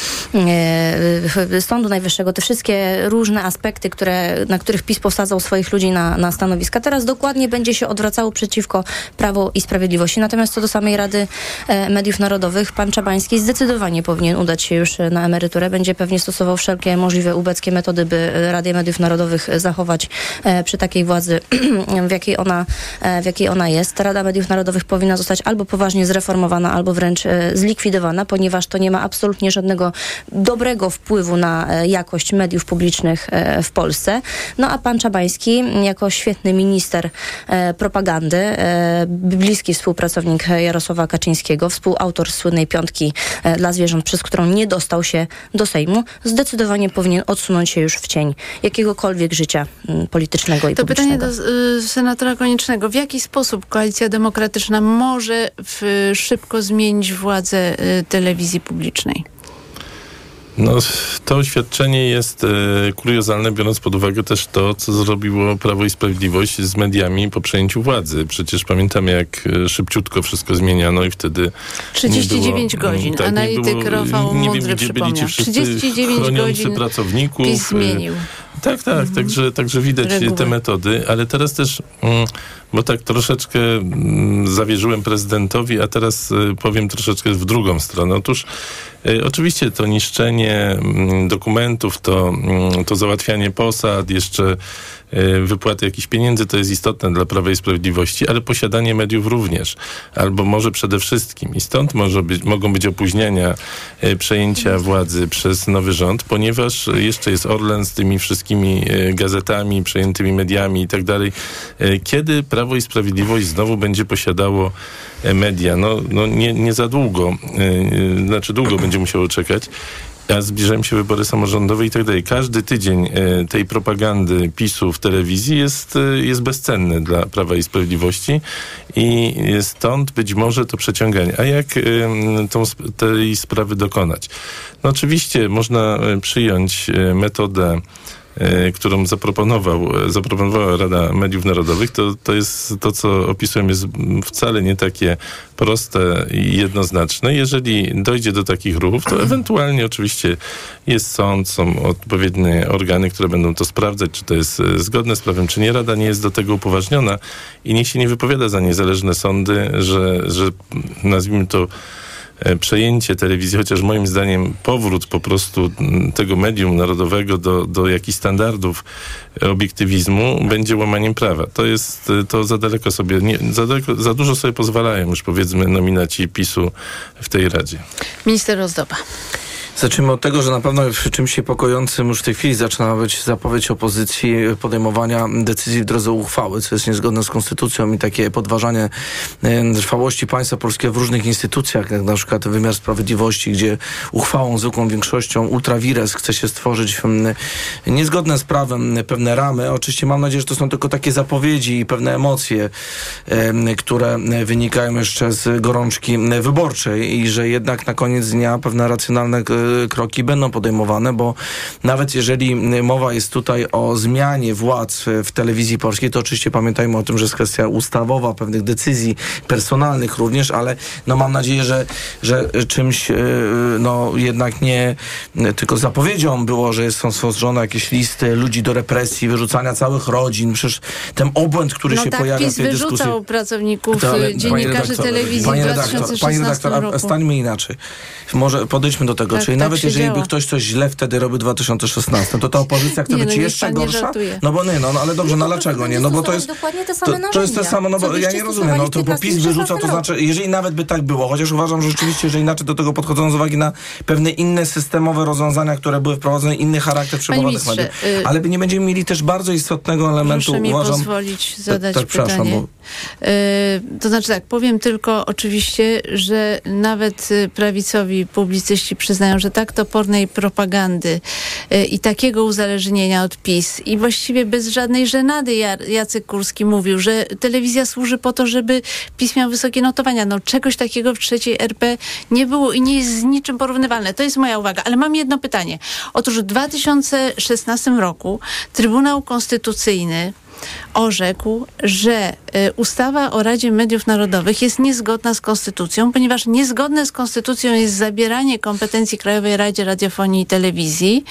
Sądu Najwyższego, te wszystkie różne aspekty, które, na których PiS posadzał swoich ludzi na, na stanowiska, teraz dokładnie będzie się odwracało przeciwko Prawu i Sprawiedliwości. Natomiast co do samej Rady e, Mediów Narodowych, pan Czabański zdecydowanie powinien udać się już na emeryturę. Będzie pewnie stosował wszelkie możliwe ubeckie metody, by e, Radę Mediów Narodowych e, zachować przy takiej władzy, w jakiej, ona, w jakiej ona jest. Rada Mediów Narodowych powinna zostać albo poważnie zreformowana, albo wręcz zlikwidowana, ponieważ to nie ma absolutnie żadnego dobrego wpływu na e, jakość mediów publicznych e, w Polsce. No a pan Czabański, jako świetny minister e, propagandy, e, bliski współpracownik Jarosława Kaczyńskiego, współautor słynnej piątki dla zwierząt, przez którą nie dostał się do Sejmu, zdecydowanie powinien odsunąć się już w cień jakiegokolwiek życia politycznego i To pytanie publicznego. do y, senatora Koniecznego. W jaki sposób Koalicja Demokratyczna może w, szybko zmienić władzę y, telewizji publicznej? No, to oświadczenie jest e, kuriozalne, biorąc pod uwagę też to, co zrobiło Prawo i Sprawiedliwość z mediami po przejęciu władzy. Przecież pamiętamy, jak e, szybciutko wszystko zmieniano i wtedy 39 nie było, godzin. tak, Analityk Rafał Mądry przypomniał. ci wszyscy 39 chroniący godzin pracowników. PiS e, zmienił. Tak, tak, także, także widać Reguły. te metody, ale teraz też, mm, bo tak troszeczkę mm, zawierzyłem prezydentowi, a teraz y, powiem troszeczkę w drugą stronę. Otóż y, oczywiście to niszczenie mm, dokumentów, to, to załatwianie posad, jeszcze wypłaty jakichś pieniędzy to jest istotne dla Prawa i Sprawiedliwości, ale posiadanie mediów również, albo może przede wszystkim. I stąd może być, mogą być opóźnienia e, przejęcia władzy przez nowy rząd, ponieważ jeszcze jest Orlen z tymi wszystkimi e, gazetami, przejętymi mediami i tak dalej. Kiedy Prawo i Sprawiedliwość znowu będzie posiadało media? No, no nie, nie za długo, znaczy długo będzie musiało czekać. A zbliżają się wybory samorządowe i tak dalej. Każdy tydzień e, tej propagandy PiSu w telewizji jest, e, jest bezcenny dla Prawa i Sprawiedliwości i stąd być może to przeciąganie. A jak e, tą, tej sprawy dokonać? No oczywiście można przyjąć metodę którą zaproponował, e, zaproponowała Rada Mediów Narodowych, to, to jest to, co opisuję, jest wcale nie takie proste i jednoznaczne. Jeżeli dojdzie do takich ruchów, to ewentualnie oczywiście jest sąd, są odpowiednie organy, które będą to sprawdzać, czy to jest e, zgodne z prawem, czy nie. Rada nie jest do tego upoważniona i niech się nie wypowiada za niezależne sądy, że, że nazwijmy to e, przejęcie telewizji, chociaż moim zdaniem powrót po prostu tego medium narodowego do, do jakichś standardów obiektywizmu będzie łamaniem prawa. To jest, e, to za daleko sobie, nie, za, daleko, za dużo sobie pozwalają już powiedzmy nominaci PiSu w tej Radzie. Minister Ozdoba. Zacznijmy od tego, że na pewno przy czymś niepokojącym już w tej chwili zaczyna być zapowiedź opozycji podejmowania decyzji w drodze uchwały, co jest niezgodne z konstytucją i takie podważanie e, trwałości państwa polskiego w różnych instytucjach, jak na przykład wymiar sprawiedliwości, gdzie uchwałą zwykłą większością ultrawires chce się stworzyć m, niezgodne z prawem pewne ramy. Oczywiście mam nadzieję, że to są tylko takie zapowiedzi i pewne emocje, em, które wynikają jeszcze z gorączki wyborczej i że jednak na koniec dnia pewne racjonalne e, kroki będą podejmowane, bo nawet jeżeli mowa jest tutaj o zmianie władz w telewizji polskiej, to oczywiście pamiętajmy o tym, że jest kwestia ustawowa, pewnych decyzji personalnych również, ale no mam nadzieję, że, że czymś e, no jednak nie tylko zapowiedzią było, że są stworzone jakieś listy ludzi do represji, wyrzucania całych rodzin, przecież ten obłęd, który no się tak, pojawia PiS w tej dyskusji. wyrzucał pracowników, To, ale y, dziennikarzy redaktor, telewizji panie w redaktor, 2016 Panie redaktor, roku. stańmy inaczej. Może podejdźmy do tego. Tak, Czyli tak nawet jeżeli działo. by ktoś coś źle wtedy robił w 2016, to ta opozycja chce Nie, być no jeszcze gorsza? żartuje. No bo nie, no, no ale dobrze, no prostu dlaczego nie? No bo to jest... dokładnie te same To, to jest to samo, no bo ja nie rozumiem, no to bo PiS 15 wyrzuca, to znaczy, jeżeli nawet by tak było, chociaż uważam, że rzeczywiście, że inaczej do tego podchodzą z uwagi na pewne inne systemowe rozwiązania, które były wprowadzone, inny charakter przebudowanych mediów. y- Ale nie będziemy mieli też bardzo istotnego elementu, Proszę mi uważam... pozwolić zadać tak, pytanie. E, to znaczy tak, powiem tylko oczywiście, że nawet y, prawicowi publicyści przyznają, że tak topornej propagandy e, i takiego uzależnienia od PiS i właściwie bez żadnej żenady Jacek Kurski mówił, że telewizja służy po to, żeby PiS miał wysokie notowania. No czegoś takiego w trzeciej RP nie było i nie jest z niczym porównywalne. To jest moja uwaga. Ale mam jedno pytanie. Otóż w 2016 roku Trybunał Konstytucyjny orzekł, że y, ustawa o Radzie Mediów Narodowych jest niezgodna z konstytucją, ponieważ niezgodne z konstytucją jest zabieranie kompetencji Krajowej Radzie Radiofonii i Telewizji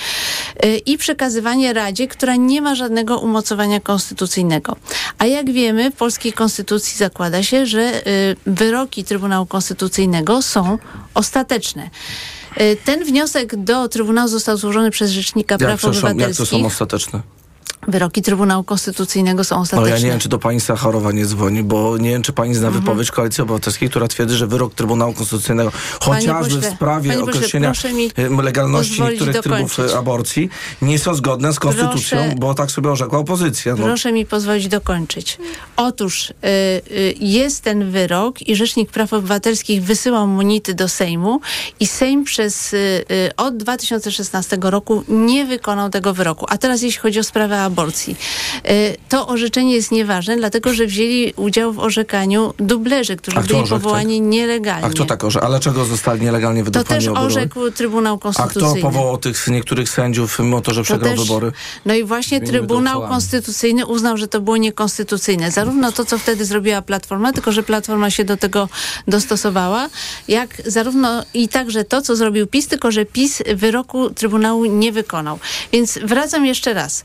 y, i przekazywanie Radzie, która nie ma żadnego umocowania konstytucyjnego. A jak wiemy, w polskiej konstytucji zakłada się, że y, wyroki Trybunału Konstytucyjnego są ostateczne. Ten wniosek do Trybunału został złożony przez Rzecznika Jak, Praw przepraszam, jak to Obywatelskich. są ostateczne? Wyroki Trybunału Konstytucyjnego są No ostateczne. ja nie wiem, czy do pani Sacharowa nie dzwoni, bo nie wiem, czy pani zna Mhm. wypowiedź Koalicji Obywatelskiej, która twierdzi, że wyrok Trybunału Konstytucyjnego, chociażby pośle, w sprawie pośle, określenia mi y, legalności niektórych trybów dokończyć. y, aborcji, nie są zgodne z konstytucją, Proszę- bo tak sobie orzekła opozycja. No. Proszę mi pozwolić dokończyć. Otóż y, y, jest ten wyrok i Rzecznik Praw Obywatelskich wysyłał monity do Sejmu i Sejm przez y, y, od 2016 roku nie wykonał tego wyroku. A teraz jeśli chodzi o sprawę aborcji. Y, to orzeczenie jest nieważne, dlatego że wzięli udział w orzekaniu dublerzy, którzy A byli orzekł, powołani nielegalnie. A kto tak orzekł? Ale czego zostali nielegalnie To wydufani też orzekł Trybunał A Konstytucyjny. kto powołał tych niektórych sędziów, mimo to, że To przegrał też- wybory? No i właśnie to Trybunał. Konstytucyjny uznał, że to było niekonstytucyjne. Zarówno to, co wtedy zrobiła Platforma, tylko że Platforma się do tego dostosowała, jak zarówno i także to, co zrobił PiS, tylko że PiS wyroku Trybunału nie wykonał. Więc wracam jeszcze raz.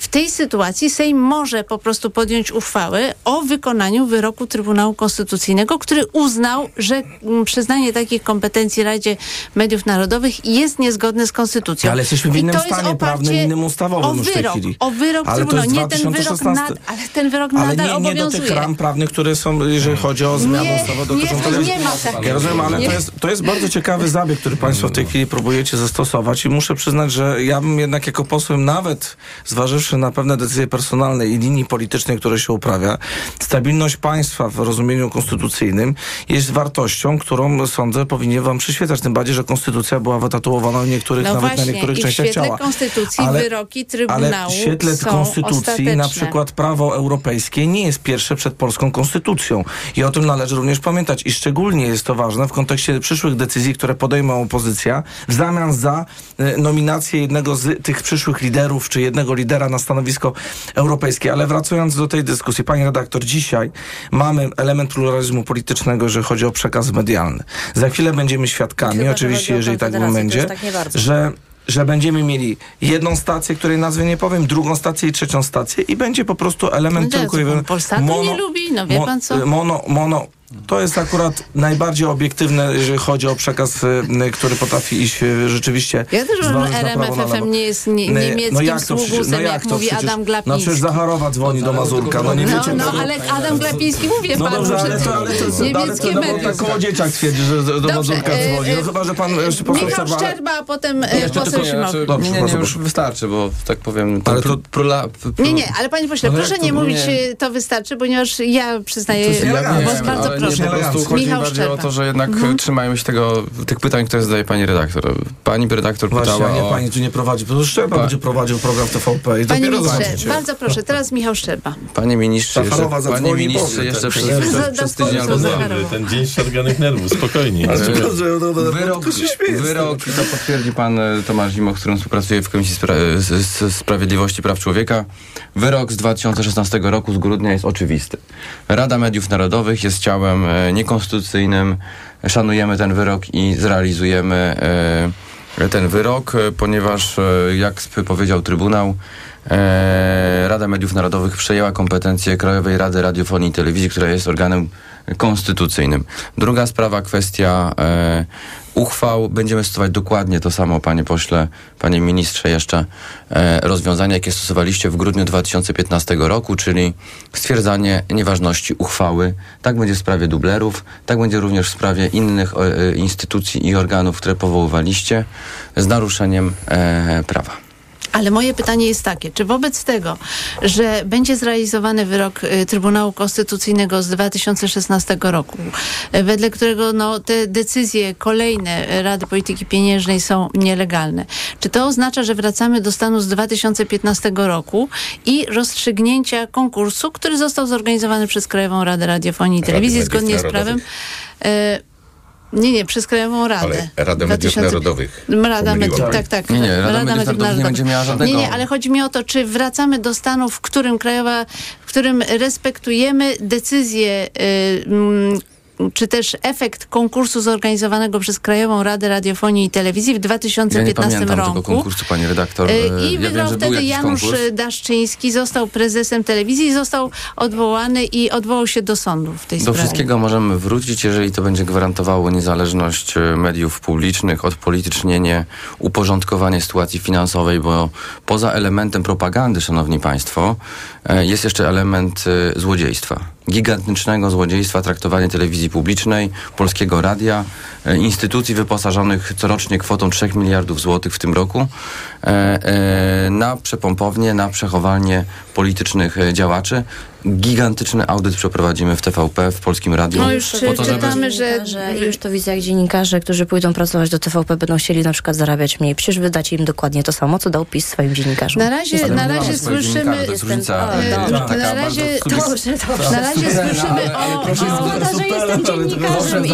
W tej sytuacji Sejm może po prostu podjąć uchwałę o wykonaniu wyroku Trybunału Konstytucyjnego, który uznał, że mm, przyznanie takich kompetencji Radzie Mediów Narodowych jest niezgodne z Konstytucją. Ale jesteśmy w innym stanie prawnym, innym ustawowym o już w tej wyrok, chwili. O wyrok Ale Trybunału. Nie, ten wyrok 2016. nad, ale ten wyrok Ale nadal nie, nie do obowiązuje. tych ram prawnych, które są, jeżeli chodzi o zmianę ustawy nie, ma takiego. Ja rozumiem, ale to jest, to jest bardzo ciekawy zabieg, który Państwo w tej chwili próbujecie zastosować i muszę przyznać, że ja bym jednak jako posłem, nawet zważywszy na pewne decyzje personalne i linii politycznej, które się uprawia, stabilność państwa w rozumieniu konstytucyjnym jest wartością, którą sądzę powinien Wam przyświecać. Tym bardziej, że konstytucja była wytatuowana w niektórych, No nawet właśnie, na niektórych i w częściach świetle ciała. konstytucji wyroki Trybunału ale w świetle są konstytucji na ostateczne. przykład prawo europejskie nie jest pierwsze przed polską konstytucją. I o tym należy również pamiętać. I szczególnie jest to ważne w kontekście przyszłych decyzji, które podejmie opozycja w zamian za e, nominację jednego z tych przyszłych liderów, czy jednego lidera na stanowisko europejskie. Ale wracając do tej dyskusji, pani redaktor, dzisiaj mamy element pluralizmu politycznego, jeżeli chodzi o przekaz medialny. Za chwilę będziemy świadkami, Chyba, że oczywiście, jeżeli tak będzie, tak że że będziemy mieli jedną stację, której nazwy nie powiem, drugą stację i trzecią stację i będzie po prostu element No tylko Polsatu nie lubi? No wie pan co? Mono, mono, to jest akurat najbardziej obiektywne, jeżeli chodzi o przekaz, y, który potrafi iść y, rzeczywiście... Ja też uważam, że na prawo, na RMF FM lewo. nie jest nie, no niemieckim jak to sługusem, jak, to mówi przecież- Adam No Glapiński. przecież Zacharowa dzwoni do Mazurka, no nie No, wiecie... no, no, ale Adam Glapiński, mówię no panu, dobrze, ale że to, ale to, ale to, niemieckie no, media. tak koło dzieciak twierdzi, że do Dobrze, Mazurka e, dzwoni. No e, chyba, że pan jeszcze poseł Michał Szczerba- Szczerba, a potem e, poseł Dobrze, nie, nie, już wystarczy, bo tak powiem, Ale to- Nie, nie, ale panie pośle, No proszę jak nie mówić, e, to wystarczy, ponieważ ja przyznaję, wiem, bardzo ale proszę. nie, po prostu chodzi mi Michał bardziej o Szczerba. to, że jednak trzymajmy się tego, tych pytań, które zadaje pani redaktor. Pani redaktor Właśnie, pytała a nie o... pani tu nie prowadzi, bo Szczerba Pa- będzie prowadził program TVP i Panie dopiero ministrze, zobaczycie. bardzo proszę, teraz Michał Szczerba. Panie ministrze, jeszcze, panie ministrze, jeszcze przez, przez, przez tydzień albo dwa. Ten dzień szarganych nerwów, spokojnie. Dobrze, no, no, no, Wyrok, wyrok, to potwierdzi pan e, Tomasz Zimoch, z którym współpracuje w Komisji Spra z Sprawiedliwości i Praw Człowieka. Wyrok z 2016 roku, z grudnia jest oczywisty. Rada Mediów Narodowych jest ciałem e, niekonstytucyjnym. Szanujemy ten wyrok i zrealizujemy e, ten wyrok, e, ponieważ, jak powiedział Trybunał, Rada Mediów Narodowych przejęła kompetencje Krajowej Rady Radiofonii i Telewizji, która jest organem konstytucyjnym. Druga sprawa, kwestia e, uchwał. Będziemy stosować dokładnie to samo, panie pośle, panie ministrze, jeszcze e, rozwiązania, jakie stosowaliście w grudniu 2015 roku, czyli stwierdzanie nieważności uchwały. Tak będzie w sprawie dublerów, tak będzie również w sprawie innych o, e, instytucji i organów, które powoływaliście z naruszeniem e, prawa. Ale moje pytanie jest takie, czy wobec tego, że będzie zrealizowany wyrok y, Trybunału Konstytucyjnego z 2016 roku, y, wedle którego no, te decyzje kolejne Rady Polityki Pieniężnej są nielegalne, czy to oznacza, że wracamy do stanu z 2015 roku i rozstrzygnięcia konkursu, który został zorganizowany przez Krajową Radę Radiofonii i Telewizji zgodnie z prawem? Y, nie, nie, przez Krajową Radę. Ale Radę Mediów 2000 Narodowych. Rada. Mediów, tak, tak. Nie, nie, Rada Mediów Narodowych nie będzie miała żadnego- Nie, nie, ale chodzi mi o to, czy wracamy do stanu, w którym Krajowa, w którym respektujemy decyzję, y, mm, czy też efekt konkursu zorganizowanego przez Krajową Radę Radiofonii i Telewizji w Ja nie 2015 roku. tego konkursu, pani redaktor. Y, I ja wygrał wiem, wtedy Janusz konkurs. Daszczyński, został prezesem telewizji został odwołany i odwołał się do sądu w tej Do sprawie. wszystkiego możemy wrócić, jeżeli to będzie gwarantowało niezależność e, mediów publicznych, odpolitycznienie, uporządkowanie sytuacji finansowej, bo poza elementem propagandy, szanowni państwo, jest jeszcze element e, złodziejstwa. Gigantycznego złodziejstwa, traktowanie telewizji publicznej, polskiego radia, e, instytucji wyposażonych corocznie kwotą 3 miliardów złotych w tym roku e, e, na przepompownię, na przechowalnie politycznych e, działaczy. Gigantyczny audyt przeprowadzimy w TVP, w Polskim Radiu. No już po to, żeby czytamy, że- już to widzę, jak dziennikarze, którzy pójdą pracować do TVP, będą chcieli na przykład zarabiać mniej. Przecież wydacie im dokładnie to samo, co dał PiS swoim dziennikarzom. Na razie, na razie słyszymy... To jest różnica. o, dobrze. taka Na razie- subiektywna. Dobrze, dobrze. Na razie słyszymy o... o Szkoda, że jestem dziennikarzem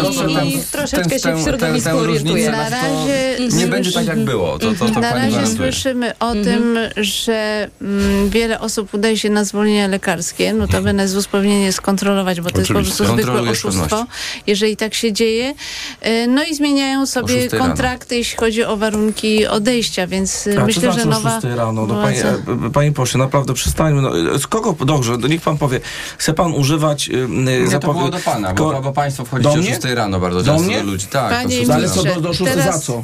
i, troszeczkę się w środowisku orientuję. Na razie Nie będzie tak jak było, Na razie słyszymy o tym, że mm, wiele osób udaje się na zwolnienia lekarskie. No, notabene ZUS powinien je skontrolować, bo to jest po Oczywiście. prostu zwykłe oszustwo, jeżeli tak się dzieje. E, No i zmieniają sobie rano. kontrakty, jeśli chodzi o warunki odejścia, więc e, A myślę, że nowa o 6 rano? No, panie, e, panie pośle, naprawdę przestańmy. No, z kogo, dobrze, to niech pan powie, chce pan używać y, Nie, to zapowie- było do pana, bo, bo państwo Do wchodzicie o mnie? 6 rano bardzo Do często mnie? do ludzi. Tak, Panie o 6 No, ale rano. co do, do szóstej teraz- za co?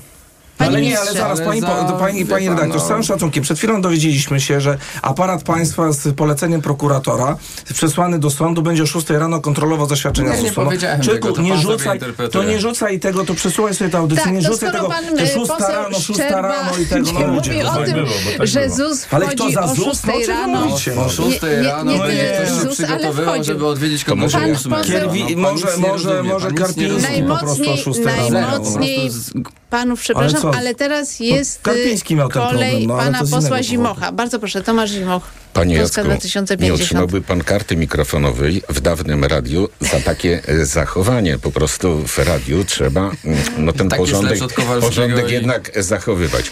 Panie ale nie, ale zaraz, ale pani, za- pani, pani pan, redaktor, no. z całym szacunkiem, przed chwilą dowiedzieliśmy się, że aparat państwa z poleceniem prokuratora przesłany do sądu będzie o 6 rano kontrolował zaświadczenia nie ZUS-u. No, powiedziałem człowieku, tego, to nie rzucaj, to nie rzucaj tego, to przesuwaj sobie tę audycję, Tak, nie to rzucaj tego, pan e, 6 poseł rano, 6 Szczerba rano i tego, nie no ludzie. mówi o tak tym, było, tak że. ZUS Ale kto za o ZUS? 6 No, o? O 6 Nie- nie- rano nie będzie ktoś się ZUS, ale przygotowywał, żeby odwiedzić To kogoś może- o Pan 8 poseł- rano. Kierwi, Pan może, nie może, może nie Karpiński po prostu o Najmocniej, 6 rano. najmocniej panów, przepraszam, Ale teraz jest Karpiński miał kolej problem, no, pana posła Zimocha. Bardzo proszę, Tomasz Zimoch. Panie Polska Jacku, nie 2050. otrzymałby pan karty mikrofonowej w dawnym radiu za takie e, zachowanie. Po prostu w radiu trzeba mm, no, ten Tak porządek, porządek i- jednak zachowywać.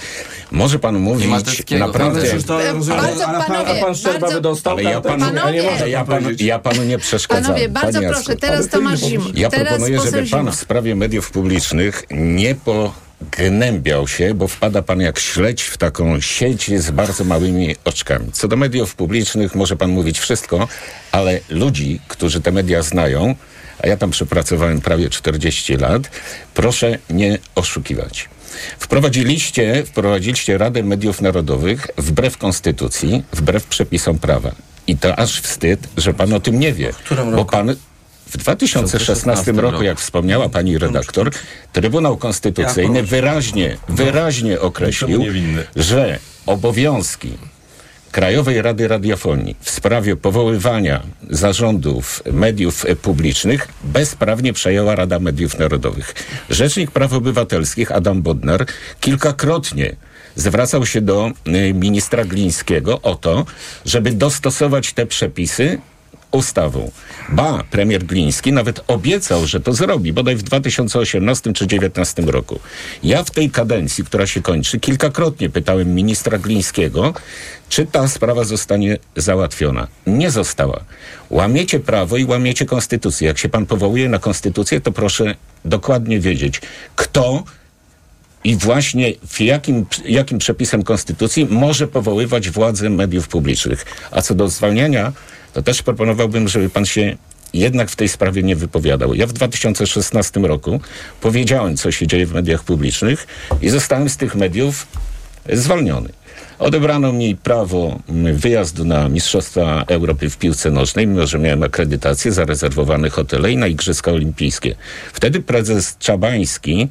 Może pan mówić naprawdę... prawda? Przecież to rozumiem, Bardzo ale pan, a panowie, pan Szczerba bardzo- by dostał Ale ja kartę? panu, Panowie, ja, nie, ja, panu, ja panu nie przeszkadzam. Panowie, bardzo panie proszę, Jacku. teraz Tomasz Zimoch. Ja teraz proponuję, żeby pan w sprawie mediów publicznych nie pognębiał się, bo wpada pan jak śledź w taką sieć z bardzo małymi oczkami. Co do mediów publicznych może pan mówić wszystko, ale ludzi, którzy te media znają, a ja tam przepracowałem prawie 40 lat, proszę nie oszukiwać. Wprowadziliście, wprowadziliście Radę Mediów Narodowych wbrew konstytucji, wbrew przepisom prawa. I to aż wstyd, że pan o tym nie wie. którym Bo pan w 2016 roku, jak wspomniała pani redaktor, Trybunał Konstytucyjny wyraźnie, wyraźnie określił, że obowiązki Krajowej Rady Radiofonii w sprawie powoływania zarządów mediów publicznych bezprawnie przejęła Rada Mediów Narodowych. Rzecznik Praw Obywatelskich Adam Bodnar kilkakrotnie zwracał się do y, ministra Glińskiego o to, żeby dostosować te przepisy ustawą. Ba, premier Gliński nawet obiecał, że to zrobi, bodaj w 2018 czy 2019 roku. Ja w tej kadencji, która się kończy, kilkakrotnie pytałem ministra Glińskiego, czy ta sprawa zostanie załatwiona. Nie została. Łamiecie prawo i łamiecie konstytucję. Jak się pan powołuje na konstytucję, to proszę dokładnie wiedzieć, kto i właśnie w jakim, jakim przepisem konstytucji może powoływać władzę mediów publicznych. A co do zwalniania, to też proponowałbym, żeby pan się jednak w tej sprawie nie wypowiadał. Ja w 2016 roku powiedziałem, co się dzieje w mediach publicznych i zostałem z tych mediów zwolniony. Odebrano mi prawo mm, wyjazdu na Mistrzostwa Europy w piłce nożnej, mimo że miałem akredytację, zarezerwowane hotele i na Igrzyska Olimpijskie. Wtedy prezes Czabański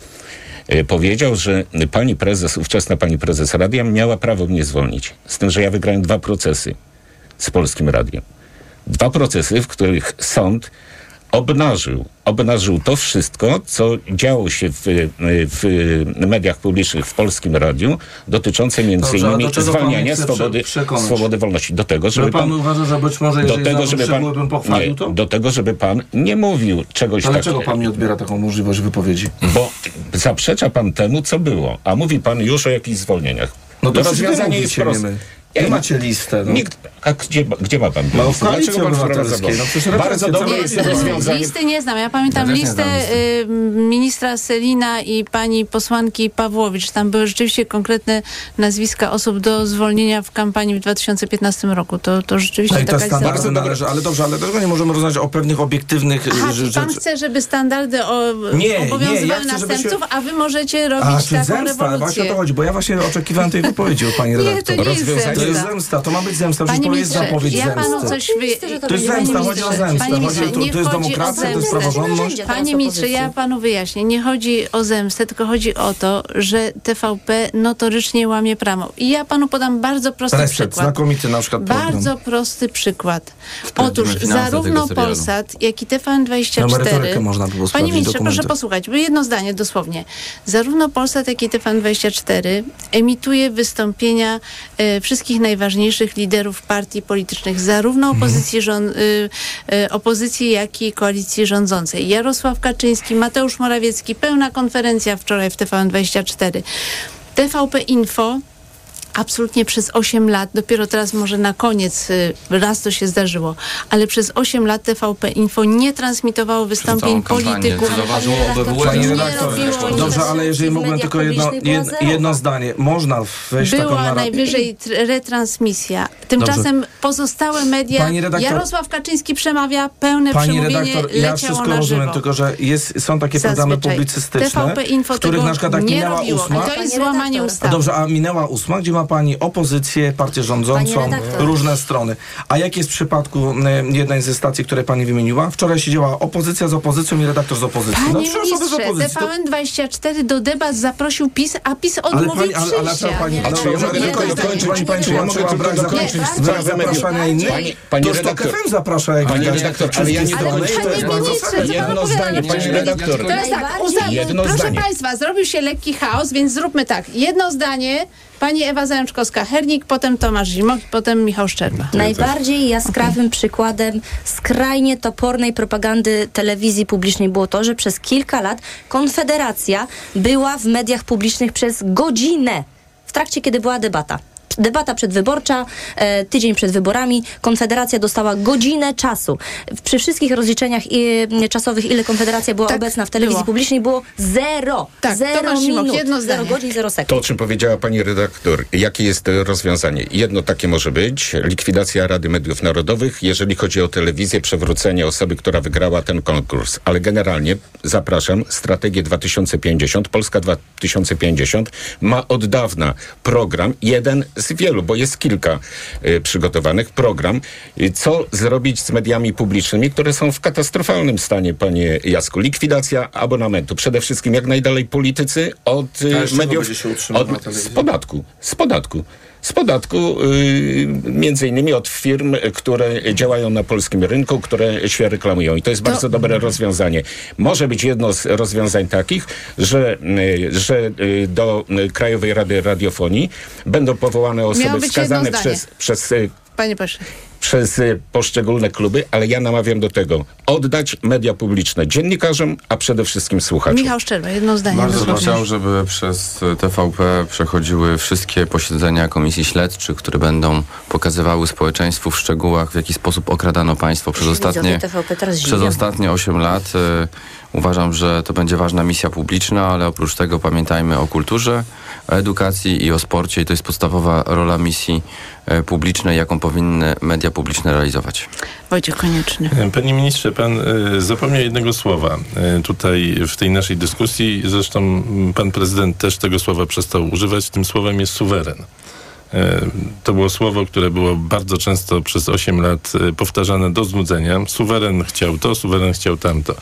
e, powiedział, że pani prezes, ówczesna pani prezes radia miała prawo mnie zwolnić. Z tym, że ja wygrałem dwa procesy z Polskim Radiem. Dwa procesy, w których sąd obnażył, obnażył to wszystko, co działo się w, w mediach publicznych w Polskim Radiu, dotyczące między Dobrze, do innymi zwalniania swobody, swobody wolności. Do tego, żeby Że pan pan, uważa, że być może do tego, żeby pan, bym pochwalił nie, to? do tego, żeby pan nie mówił czegoś takiego. dlaczego pan mi odbiera taką możliwość wypowiedzi? Bo zaprzecza pan temu, co było, a mówi pan już o jakichś zwolnieniach. No to to rozwiązanie jest proste. nie Wy macie listę. No. Nikt, a gdzie, gdzie ma pan No, Dlaczego pan Obywatelskiej. No przecież Bardzo dobre jest listy. rozwiązanie. Listy nie znam. Ja pamiętam Ja listę y, ministra Selina i pani posłanki Pawłowicz. Tam były rzeczywiście konkretne nazwiska osób do zwolnienia w kampanii w 2015 roku. To, to rzeczywiście No i te taka standardy była. należy, ale dobrze, ale dlaczego nie możemy rozmawiać o pewnych obiektywnych Aha, y, czy pan chce, żeby standardy o, Nie, nie, ja obowiązywały chcę, następców, a wy możecie robić A, taką zemsta? Właśnie rewolucję. o to chodzi, bo ja właśnie oczekiwałem tej wypowiedzi od pani Nie, to redaktor. nie jest Rozwiązanie- To jest zemsta. zemsta, to ma być zemsta, to jest zapowiedź ja panu coś wy... To jest zemsta, Panie chodzi o zemstę. Panie Chodzi, to, nie to jest chodzi o demokracja, to jest zemstę. praworządność. Panie ministrze, ja panu wyjaśnię. Nie chodzi o zemstę, tylko chodzi o to, że TVP notorycznie łamie prawo. I ja panu podam bardzo prosty Reset, przykład. znakomity na przykład program. Bardzo prosty przykład. Otóż zarówno. Polsat, jak i TVN24... Emeryturkę można by było Panie ministrze, dokumenty. proszę posłuchać, bo jedno zdanie dosłownie. Zarówno Polsat, jak i TVN24 emituje wystąpienia e, wszystkich najważniejszych liderów partii politycznych, zarówno Mhm. opozycji, rząd, y, y, opozycji, jak i koalicji rządzącej. Jarosław Kaczyński, Mateusz Morawiecki, pełna konferencja wczoraj w TVN24. TVP Info absolutnie przez 8 lat, dopiero teraz może na koniec y, raz to się zdarzyło, ale przez 8 lat TVP Info nie transmitowało wystąpień polityków. Pani redaktor, dobrze, ale jeżeli mógłbym tylko jedno, była jed, jedno zdanie. Można wejść w taką Była narrację. najwyżej tr- retransmisja. Tymczasem pozostałe media, Pani redaktor- Jarosław Kaczyński przemawia, pełne Pani przemówienie redaktor, ja wszystko na rozumiem, żywo. tylko że jest, są takie programy Zazwyczaj. publicystyczne, TVP Info których na przykład nie minęła robiło. ósma, to jest złamanie ustawy. dobrze, a minęła ósma, gdzie ma pani opozycję, partię rządzącą, różne strony. A jak jest w przypadku jednej ze stacji, które pani wymieniła? Wczoraj siedziała opozycja z opozycją i redaktor z opozycji. no Panie z ministrze, opozycji. To- TVN24 do debat zaprosił PiS, a PiS Ale odmówił pani, ale, ale dlaczego pani, Ale mogę pani, tylko pani, dokończyć, pani, pani czy ja mogę tylko brak, dokończyć brak zapraszania innych? Pani- pani to redaktor. FM zaprasza, jak Pani redaktor, ale ja nie Ale to jest panie bardzo ministrze, fajne. co pan Jedno zdanie, pani redaktor. To jest tak, Jedno proszę zdanie. Państwa, zrobił się lekki chaos, więc zróbmy tak. Jedno zdanie, pani Ewa Zajączkowska-Hernik, potem Tomasz Zimok, potem Michał Szczerba. Najbardziej jaskrawym przykładem skrajnie topornej propagandy telewizji publicznej było to, że przez kilka lat Konfederacja była w mediach publicznych przez godzinę, w trakcie kiedy była debata. Debata przedwyborcza, e, tydzień przed wyborami, Konfederacja dostała godzinę czasu. Przy wszystkich rozliczeniach e, czasowych, ile Konfederacja była Tak, obecna w telewizji było. publicznej, było zero. Tak, zero minut, jedno zero godzin, zero sekund. To, o czym powiedziała pani redaktor, jakie jest rozwiązanie? Jedno takie może być, likwidacja Rady Mediów Narodowych, jeżeli chodzi o telewizję, przewrócenie osoby, która wygrała ten konkurs. Ale generalnie zapraszam, strategię 2050, Polska 2050 ma od dawna program, jeden z wielu, bo jest kilka e, przygotowanych, program, e, co zrobić z mediami publicznymi, które są w katastrofalnym stanie, panie Jasku. Likwidacja abonamentu. Przede wszystkim jak najdalej politycy od czego mediów, od, z podatku, z podatku. Z podatku, yy, między innymi od firm, y, które działają na polskim rynku, które się reklamują. I to jest bardzo dobre rozwiązanie. Może być jedno z rozwiązań takich, że, y, że y, do y, Krajowej Rady Radiofonii będą powołane osoby wskazane przez, przez y, Panie pośle. Przez y, poszczególne kluby, ale ja namawiam do tego. Oddać media publiczne dziennikarzom, a przede wszystkim słuchaczom. Michał Szczerba, jedno zdanie. Bardzo bym chciał, żeby przez TVP przechodziły wszystkie posiedzenia komisji śledczych, które będą pokazywały społeczeństwu w szczegółach, w jaki sposób okradano państwo przez ostatnie, TVP teraz przez ostatnie 8 lat. E, Uważam, że to będzie ważna misja publiczna, ale oprócz tego pamiętajmy o kulturze, o edukacji i o sporcie. I to jest podstawowa rola misji e, publicznej, jaką powinny media publiczne realizować. Wojciech Konieczny. Panie ministrze, pan e, zapomniał jednego słowa e, tutaj w tej naszej dyskusji. Zresztą pan prezydent też tego słowa przestał używać. Tym słowem jest suweren. E, To było słowo, które było bardzo często przez 8 lat e, powtarzane do znudzenia. Suweren chciał to, suweren chciał tamto.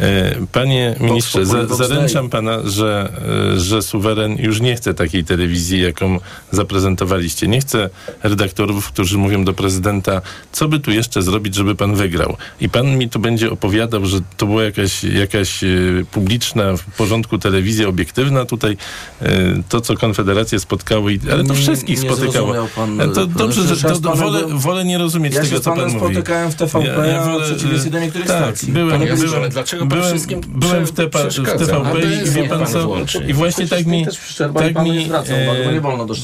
E, Panie ministrze, za, zaręczam pana, że, że suweren już nie chce takiej telewizji, jaką zaprezentowaliście. Nie chce redaktorów, którzy mówią do prezydenta, co by tu jeszcze zrobić, żeby pan wygrał. I pan mi tu będzie opowiadał, że to była jakaś, jakaś publiczna, w porządku telewizja obiektywna. Tutaj to, co Konfederację spotkało, ale to Nie- wszystkich nie spotykało. zrozumiał pan, E, to dobrze, że ja to, z panem wolę, byłem- wolę nie rozumieć Ja się tego, z co panem pan mówi. spotykałem w TVP, a w przeciwieństwie do niektórych tak, stacji. Byłem, byłem, ale dlaczego pan byłem, wszystkim byłem w, TP, w? TVP i wie pan co? I właśnie tak mi... też przerwa i pan nie wolno do.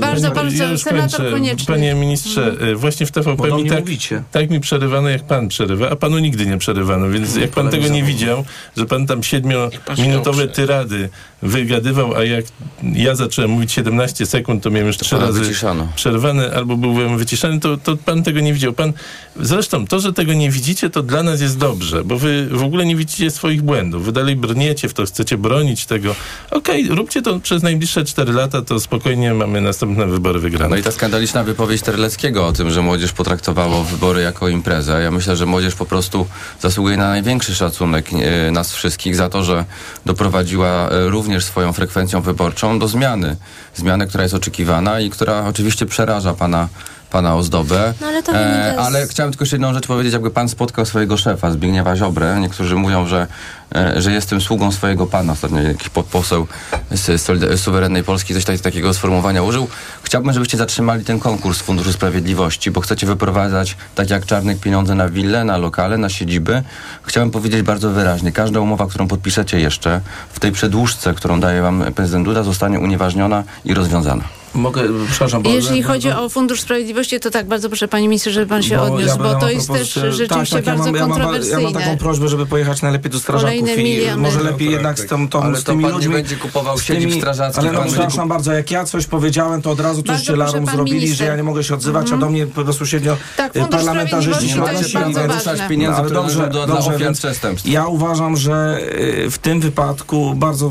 Bardzo ja już senator. Panie ministrze, e, właśnie w TVP mi tak, tak mi przerywano, jak pan przerywa, a panu nigdy nie przerywano, więc jak pan tego nie widział, że pan tam siedmiominutowe tyrady wygadywał, a jak ja zacząłem mówić 17 sekund, to miałem już trzy razy wyciszano. przerwany albo byłem wyciszany, to, to pan tego nie widział. Pan, zresztą to, że tego nie widzicie, to dla nas jest dobrze, bo wy w ogóle nie widzicie swoich błędów. Wy dalej brniecie w to, chcecie bronić tego. Okej, róbcie to przez najbliższe 4 lata, to spokojnie mamy następne wybory wygrane. No i ta skandaliczna wypowiedź Terleckiego o tym, że młodzież potraktowało wybory jako imprezę. Ja myślę, że młodzież po prostu zasługuje na największy szacunek e, nas wszystkich za to, że doprowadziła e, również swoją frekwencją wyborczą do zmiany. Zmiany, która jest oczekiwana i która oczywiście przeraża pana pana ozdobę. No ale wynika z- ale chciałem tylko jeszcze jedną rzecz powiedzieć, jakby pan spotkał swojego szefa, Zbigniewa Ziobrę. Niektórzy mówią, że, e, że jestem sługą swojego pana. Ostatnio jakiś podposeł z Suwerennej Polski coś tak, takiego sformułowania użył. Chciałbym, żebyście zatrzymali ten konkurs Funduszu Sprawiedliwości, bo chcecie wyprowadzać, tak jak Czarnek, pieniądze na wille, na lokale, na siedziby. Chciałem powiedzieć bardzo wyraźnie, każda umowa, którą podpiszecie jeszcze w tej przedłużce, którą daje wam prezydent Duda, zostanie unieważniona i rozwiązana. Mogę, przepraszam. Bo, Jeśli bo- chodzi o Fundusz Sprawiedliwości, to tak, bardzo proszę Panie Ministrze, żeby Pan się bo odniósł, ja bo to jest też rzeczywiście tak, tak, bardzo ja mam, ja mam, ba- kontrowersyjne. Ja mam taką prośbę, żeby pojechać najlepiej do strażaków Kolejne i miliony. może No lepiej jednak tak. z, tą, tą, Ale z to tymi pan nie będzie kupował z siedzib strażackich, Ale pan no, przepraszam bardzo, jak ja coś powiedziałem, to od razu to Bardzo żeście proszę, larum pan zrobili, minister. że ja nie mogę się odzywać, a do mnie bezpośrednio Tak, Fundusz parlamentarzyści się to odnosili, ruszać pieniędzy, ale które dobrze, dla ofiar przestępstw. Ja uważam, że y, w tym wypadku bardzo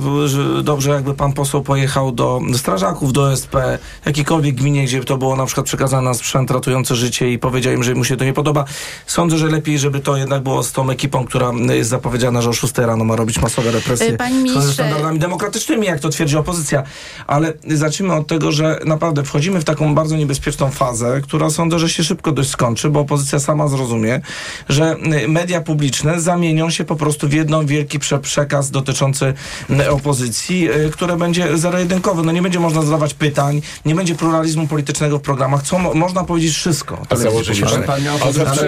dobrze, jakby pan poseł pojechał do strażaków, do SP, jakiejkolwiek gminie, gdzie to było na przykład przekazane na sprzęt ratujący życie i powiedział im, że mu się to nie podoba. Sądzę, że lepiej, żeby to jednak było z tą ekipą, która y, jest zapowiedziana, że o 6 rano ma robić masowe represje. Y, ze standardami demokratycznymi, jak to twierdzi opozycja. Ale zacznijmy od tego, że naprawdę wchodzimy w taką bardzo niebezpieczną fazę, która sądzę, że się szybko dość skończy, bo opozycja sama zrozumie, że y, media publiczne zamienią się po prostu w jedną wielki prze przekaz dotyczący opozycji, które będzie zero-jedynkowe. No nie będzie można zadawać pytań, nie będzie pluralizmu politycznego w programach, co mo można powiedzieć wszystko. A założy się, pan miał. Przepraszam,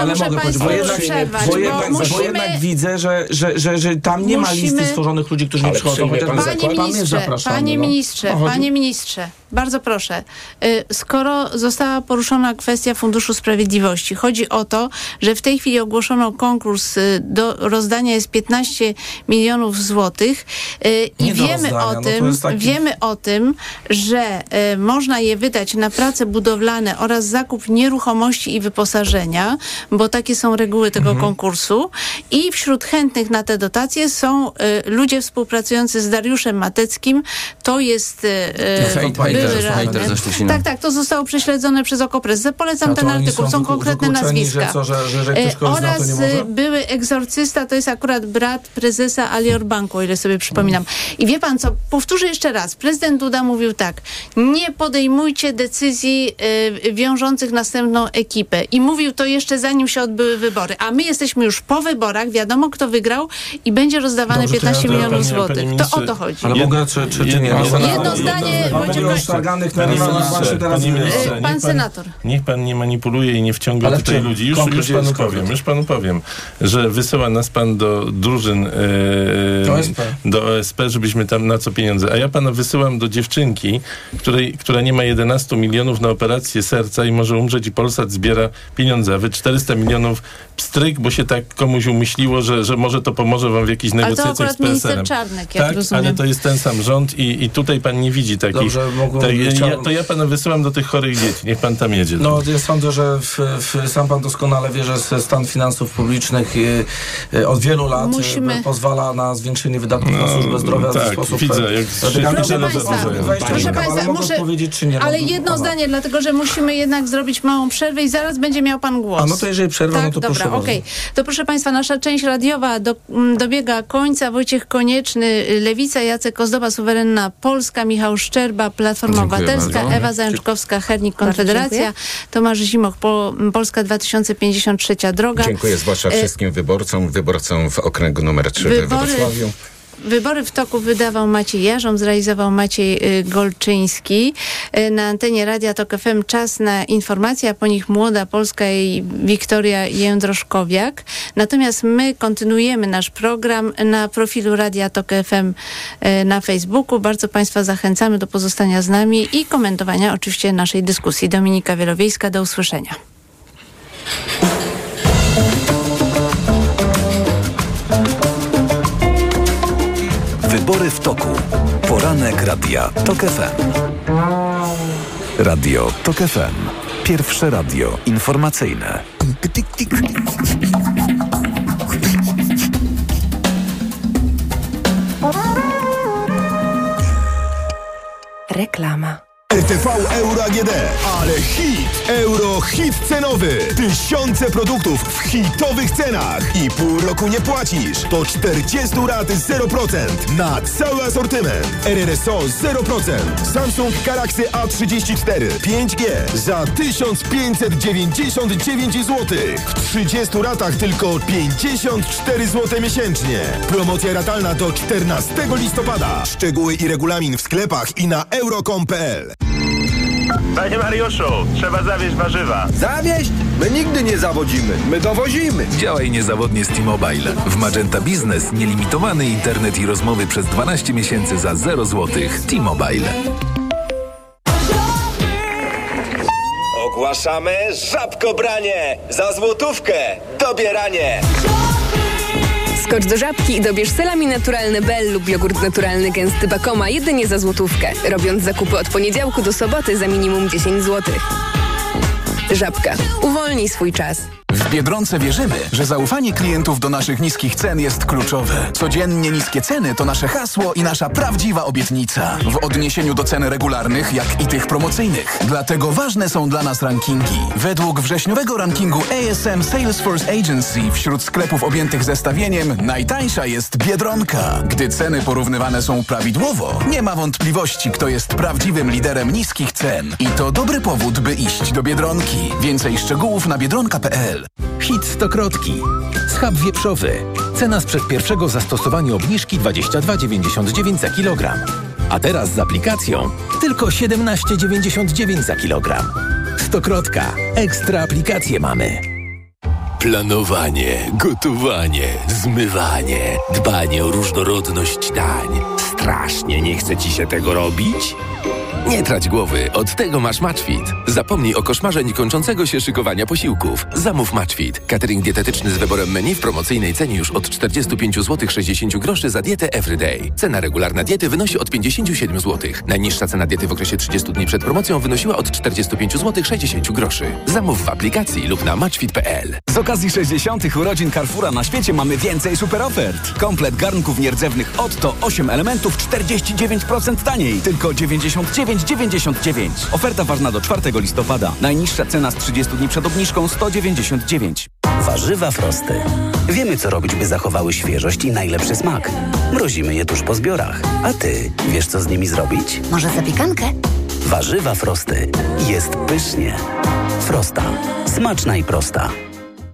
ale mogę powiedzieć, bo jednak, przerwać, bo bo jednak, bo musimy- jednak widzę, że, że, że, że tam nie ma Musimy- listy stworzonych ludzi, którzy nie Ale przychodzą. chociaż pan Panie ministrze, panie no. ministrze, O, chodzi- panie ministrze, bardzo proszę. Y, Skoro została poruszona kwestia Funduszu Sprawiedliwości, chodzi o to, że w tej chwili ogłoszono konkurs y, do rozdania jest 15 milionów złotych y, i Nie wiemy rozdania, o no tym, jest taki- wiemy o tym, że y, można je wydać na prace budowlane oraz zakup nieruchomości i wyposażenia, bo takie są reguły tego Mhm. konkursu i wśród chętnych na te dotacje są y, ludzie współpracujący z Dariuszem Mateckim. To jest y, były radny. Tak, tak, to zostało prześledzone przez Okopres. Polecam ten artykuł, są wyku- konkretne nazwiska. Że, co, że, że, zna, Oraz były egzorcysta, to jest akurat brat prezesa Alior Banku, o ile sobie przypominam. I wie pan co, powtórzę jeszcze raz. Prezydent Duda mówił tak, nie podejmujcie decyzji y, wiążących następną ekipę. I mówił to jeszcze zanim się odbyły wybory. A my jesteśmy już po wyborach, wiadomo kto wygrał i będzie rozdawane Dobrze, to ja 15 to- milionów panie- złotych. panie To o to chodzi. Ale mogę, czy, czy, czy jedno- nie? jedno- Jedno zdanie, Pan senator. Niech pan nie manipuluje i nie wciąga Ale tutaj ludzi. Już, już panu powiem, już panu powiem, że wysyła nas pan do drużyn e, Do OSP. do OSP, żebyśmy tam na co pieniądze. A ja pana wysyłam do dziewczynki, której, która nie ma 11 milionów na operację serca i może umrzeć i Polsat zbiera pieniądze, a wy 400 milionów pstryk, bo się tak komuś umyśliło, że, że może to pomoże wam w jakichś Ale to negocjacjach z PSL-em. Czarnek, jak tak, rozumiem. ale to jest ten sam rząd i, i tutaj pan nie widzi takich... Dobrze, mogłem- tak, ja, to ja pana wysyłam do tych chorych dzieci. Niech pan tam jedzie. No, ja sądzę, że w, w, sam pan doskonale wie, że stan finansów publicznych y, y, od wielu lat Musimy- y, pozwala na zwiększenie wydatków na służbę zdrowia w tak, sposób widzę, jak radykalny. Proszę państwa, proszę muszę- powiedzieć, czy nie? Ale No, jedno aha. zdanie, dlatego że musimy jednak zrobić małą przerwę i zaraz będzie miał pan głos. A no to jeżeli przerwa, tak, no to dobra, proszę okej. To proszę państwa, nasza część radiowa do, m, dobiega końca. Wojciech Konieczny, y, Lewica, Jacek Kozdoba, Suwerenna Polska, Michał Szczerba, Platforma Dziękuję Obywatelska, bardzo. Ewa Zajączkowska, Hernik, Konfederacja. Tomasz Zimoch, po, Polska 2053 droga. Dziękuję zwłaszcza E, wszystkim wyborcom, wyborcom w okręgu numer 3 we Wybory- Wrocławiu. Wybory w toku wydawał Maciej Jarząb, zrealizował Maciej y, Golczyński. Y, Na antenie Radia Tok FM czas na informacje, a po nich Młoda Polska i Wiktoria Jędroszkowiak. Natomiast my kontynuujemy nasz program na profilu Radia Tok FM y, na Facebooku. Bardzo Państwa zachęcamy do pozostania z nami i komentowania oczywiście naszej dyskusji. Dominika Wielowiejska, do usłyszenia. Wybory w toku. Poranek Radia TOK FM. Radio TOK FM. Pierwsze radio informacyjne. Reklama. RTV Euro AGD. Ale hit! Euro hit cenowy. Tysiące produktów w hitowych cenach. I pół roku nie płacisz. To 40 rat 0% na cały asortyment. RRSO 0%. Samsung Galaxy A34 5G za 1599 zł. W 30 ratach tylko 54 zł miesięcznie. Promocja ratalna do 14 listopada. Szczegóły i regulamin w sklepach i na euro.com.pl. Panie Mariuszu, trzeba zawieźć warzywa. Zawieźć? My nigdy nie zawodzimy, my dowozimy. Działaj niezawodnie z T-Mobile. W Magenta Business nielimitowany internet i rozmowy przez 12 miesięcy za 0 zł. T-Mobile. Ogłaszamy żabkobranie! Za złotówkę dobieranie! Skocz do żabki i dobierz selami naturalny Bell lub jogurt naturalny gęsty Bakoma jedynie za złotówkę. Robiąc zakupy od poniedziałku do soboty za minimum 10 zł. Żabka. Uwolnij swój czas. W Biedronce wierzymy, że zaufanie klientów do naszych niskich cen jest kluczowe. Codziennie niskie ceny to nasze hasło i nasza prawdziwa obietnica. W odniesieniu do cen regularnych, jak i tych promocyjnych. Dlatego ważne są dla nas rankingi. Według wrześniowego rankingu ASM Salesforce Agency wśród sklepów objętych zestawieniem najtańsza jest Biedronka. Gdy ceny porównywane są prawidłowo, nie ma wątpliwości, kto jest prawdziwym liderem niskich cen. I to dobry powód, by iść do Biedronki. Więcej szczegółów na biedronka.pl Hit stokrotki. Schab wieprzowy. Cena sprzed pierwszego zastosowania obniżki 22,99 za kilogram. A teraz z aplikacją tylko 17,99 za kilogram. Stokrotka. Ekstra aplikacje mamy. Planowanie, gotowanie, zmywanie, dbanie o różnorodność dań. Strasznie nie chce ci się tego robić? Nie trać głowy, od tego masz Matchfit. Zapomnij o koszmarze niekończącego się szykowania posiłków. Zamów Matchfit. Catering dietetyczny z wyborem menu w promocyjnej cenie już od 45 zł 60 groszy za dietę Everyday. Cena regularna diety wynosi od 57 zł. Najniższa cena diety w okresie 30 dni przed promocją wynosiła od 45 zł 60 groszy. Zamów w aplikacji lub na matchfit.pl. Z okazji 60. urodzin Carrefoura na świecie mamy więcej super ofert. Komplet garnków nierdzewnych Otto 8 elementów 49% taniej. Tylko 99,99. Oferta ważna do 4 listopada. Najniższa cena z 30 dni przed obniżką 199. Warzywa frosty. Wiemy, co robić, by zachowały świeżość i najlepszy smak. Mrozimy je tuż po zbiorach. A ty wiesz, co z nimi zrobić? Może zapiekankę? Warzywa frosty. Jest pysznie. Frosta. Smaczna i prosta.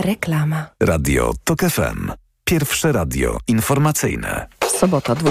Reklama. Radio TOK FM. Pierwsze radio informacyjne. Sobota, 20.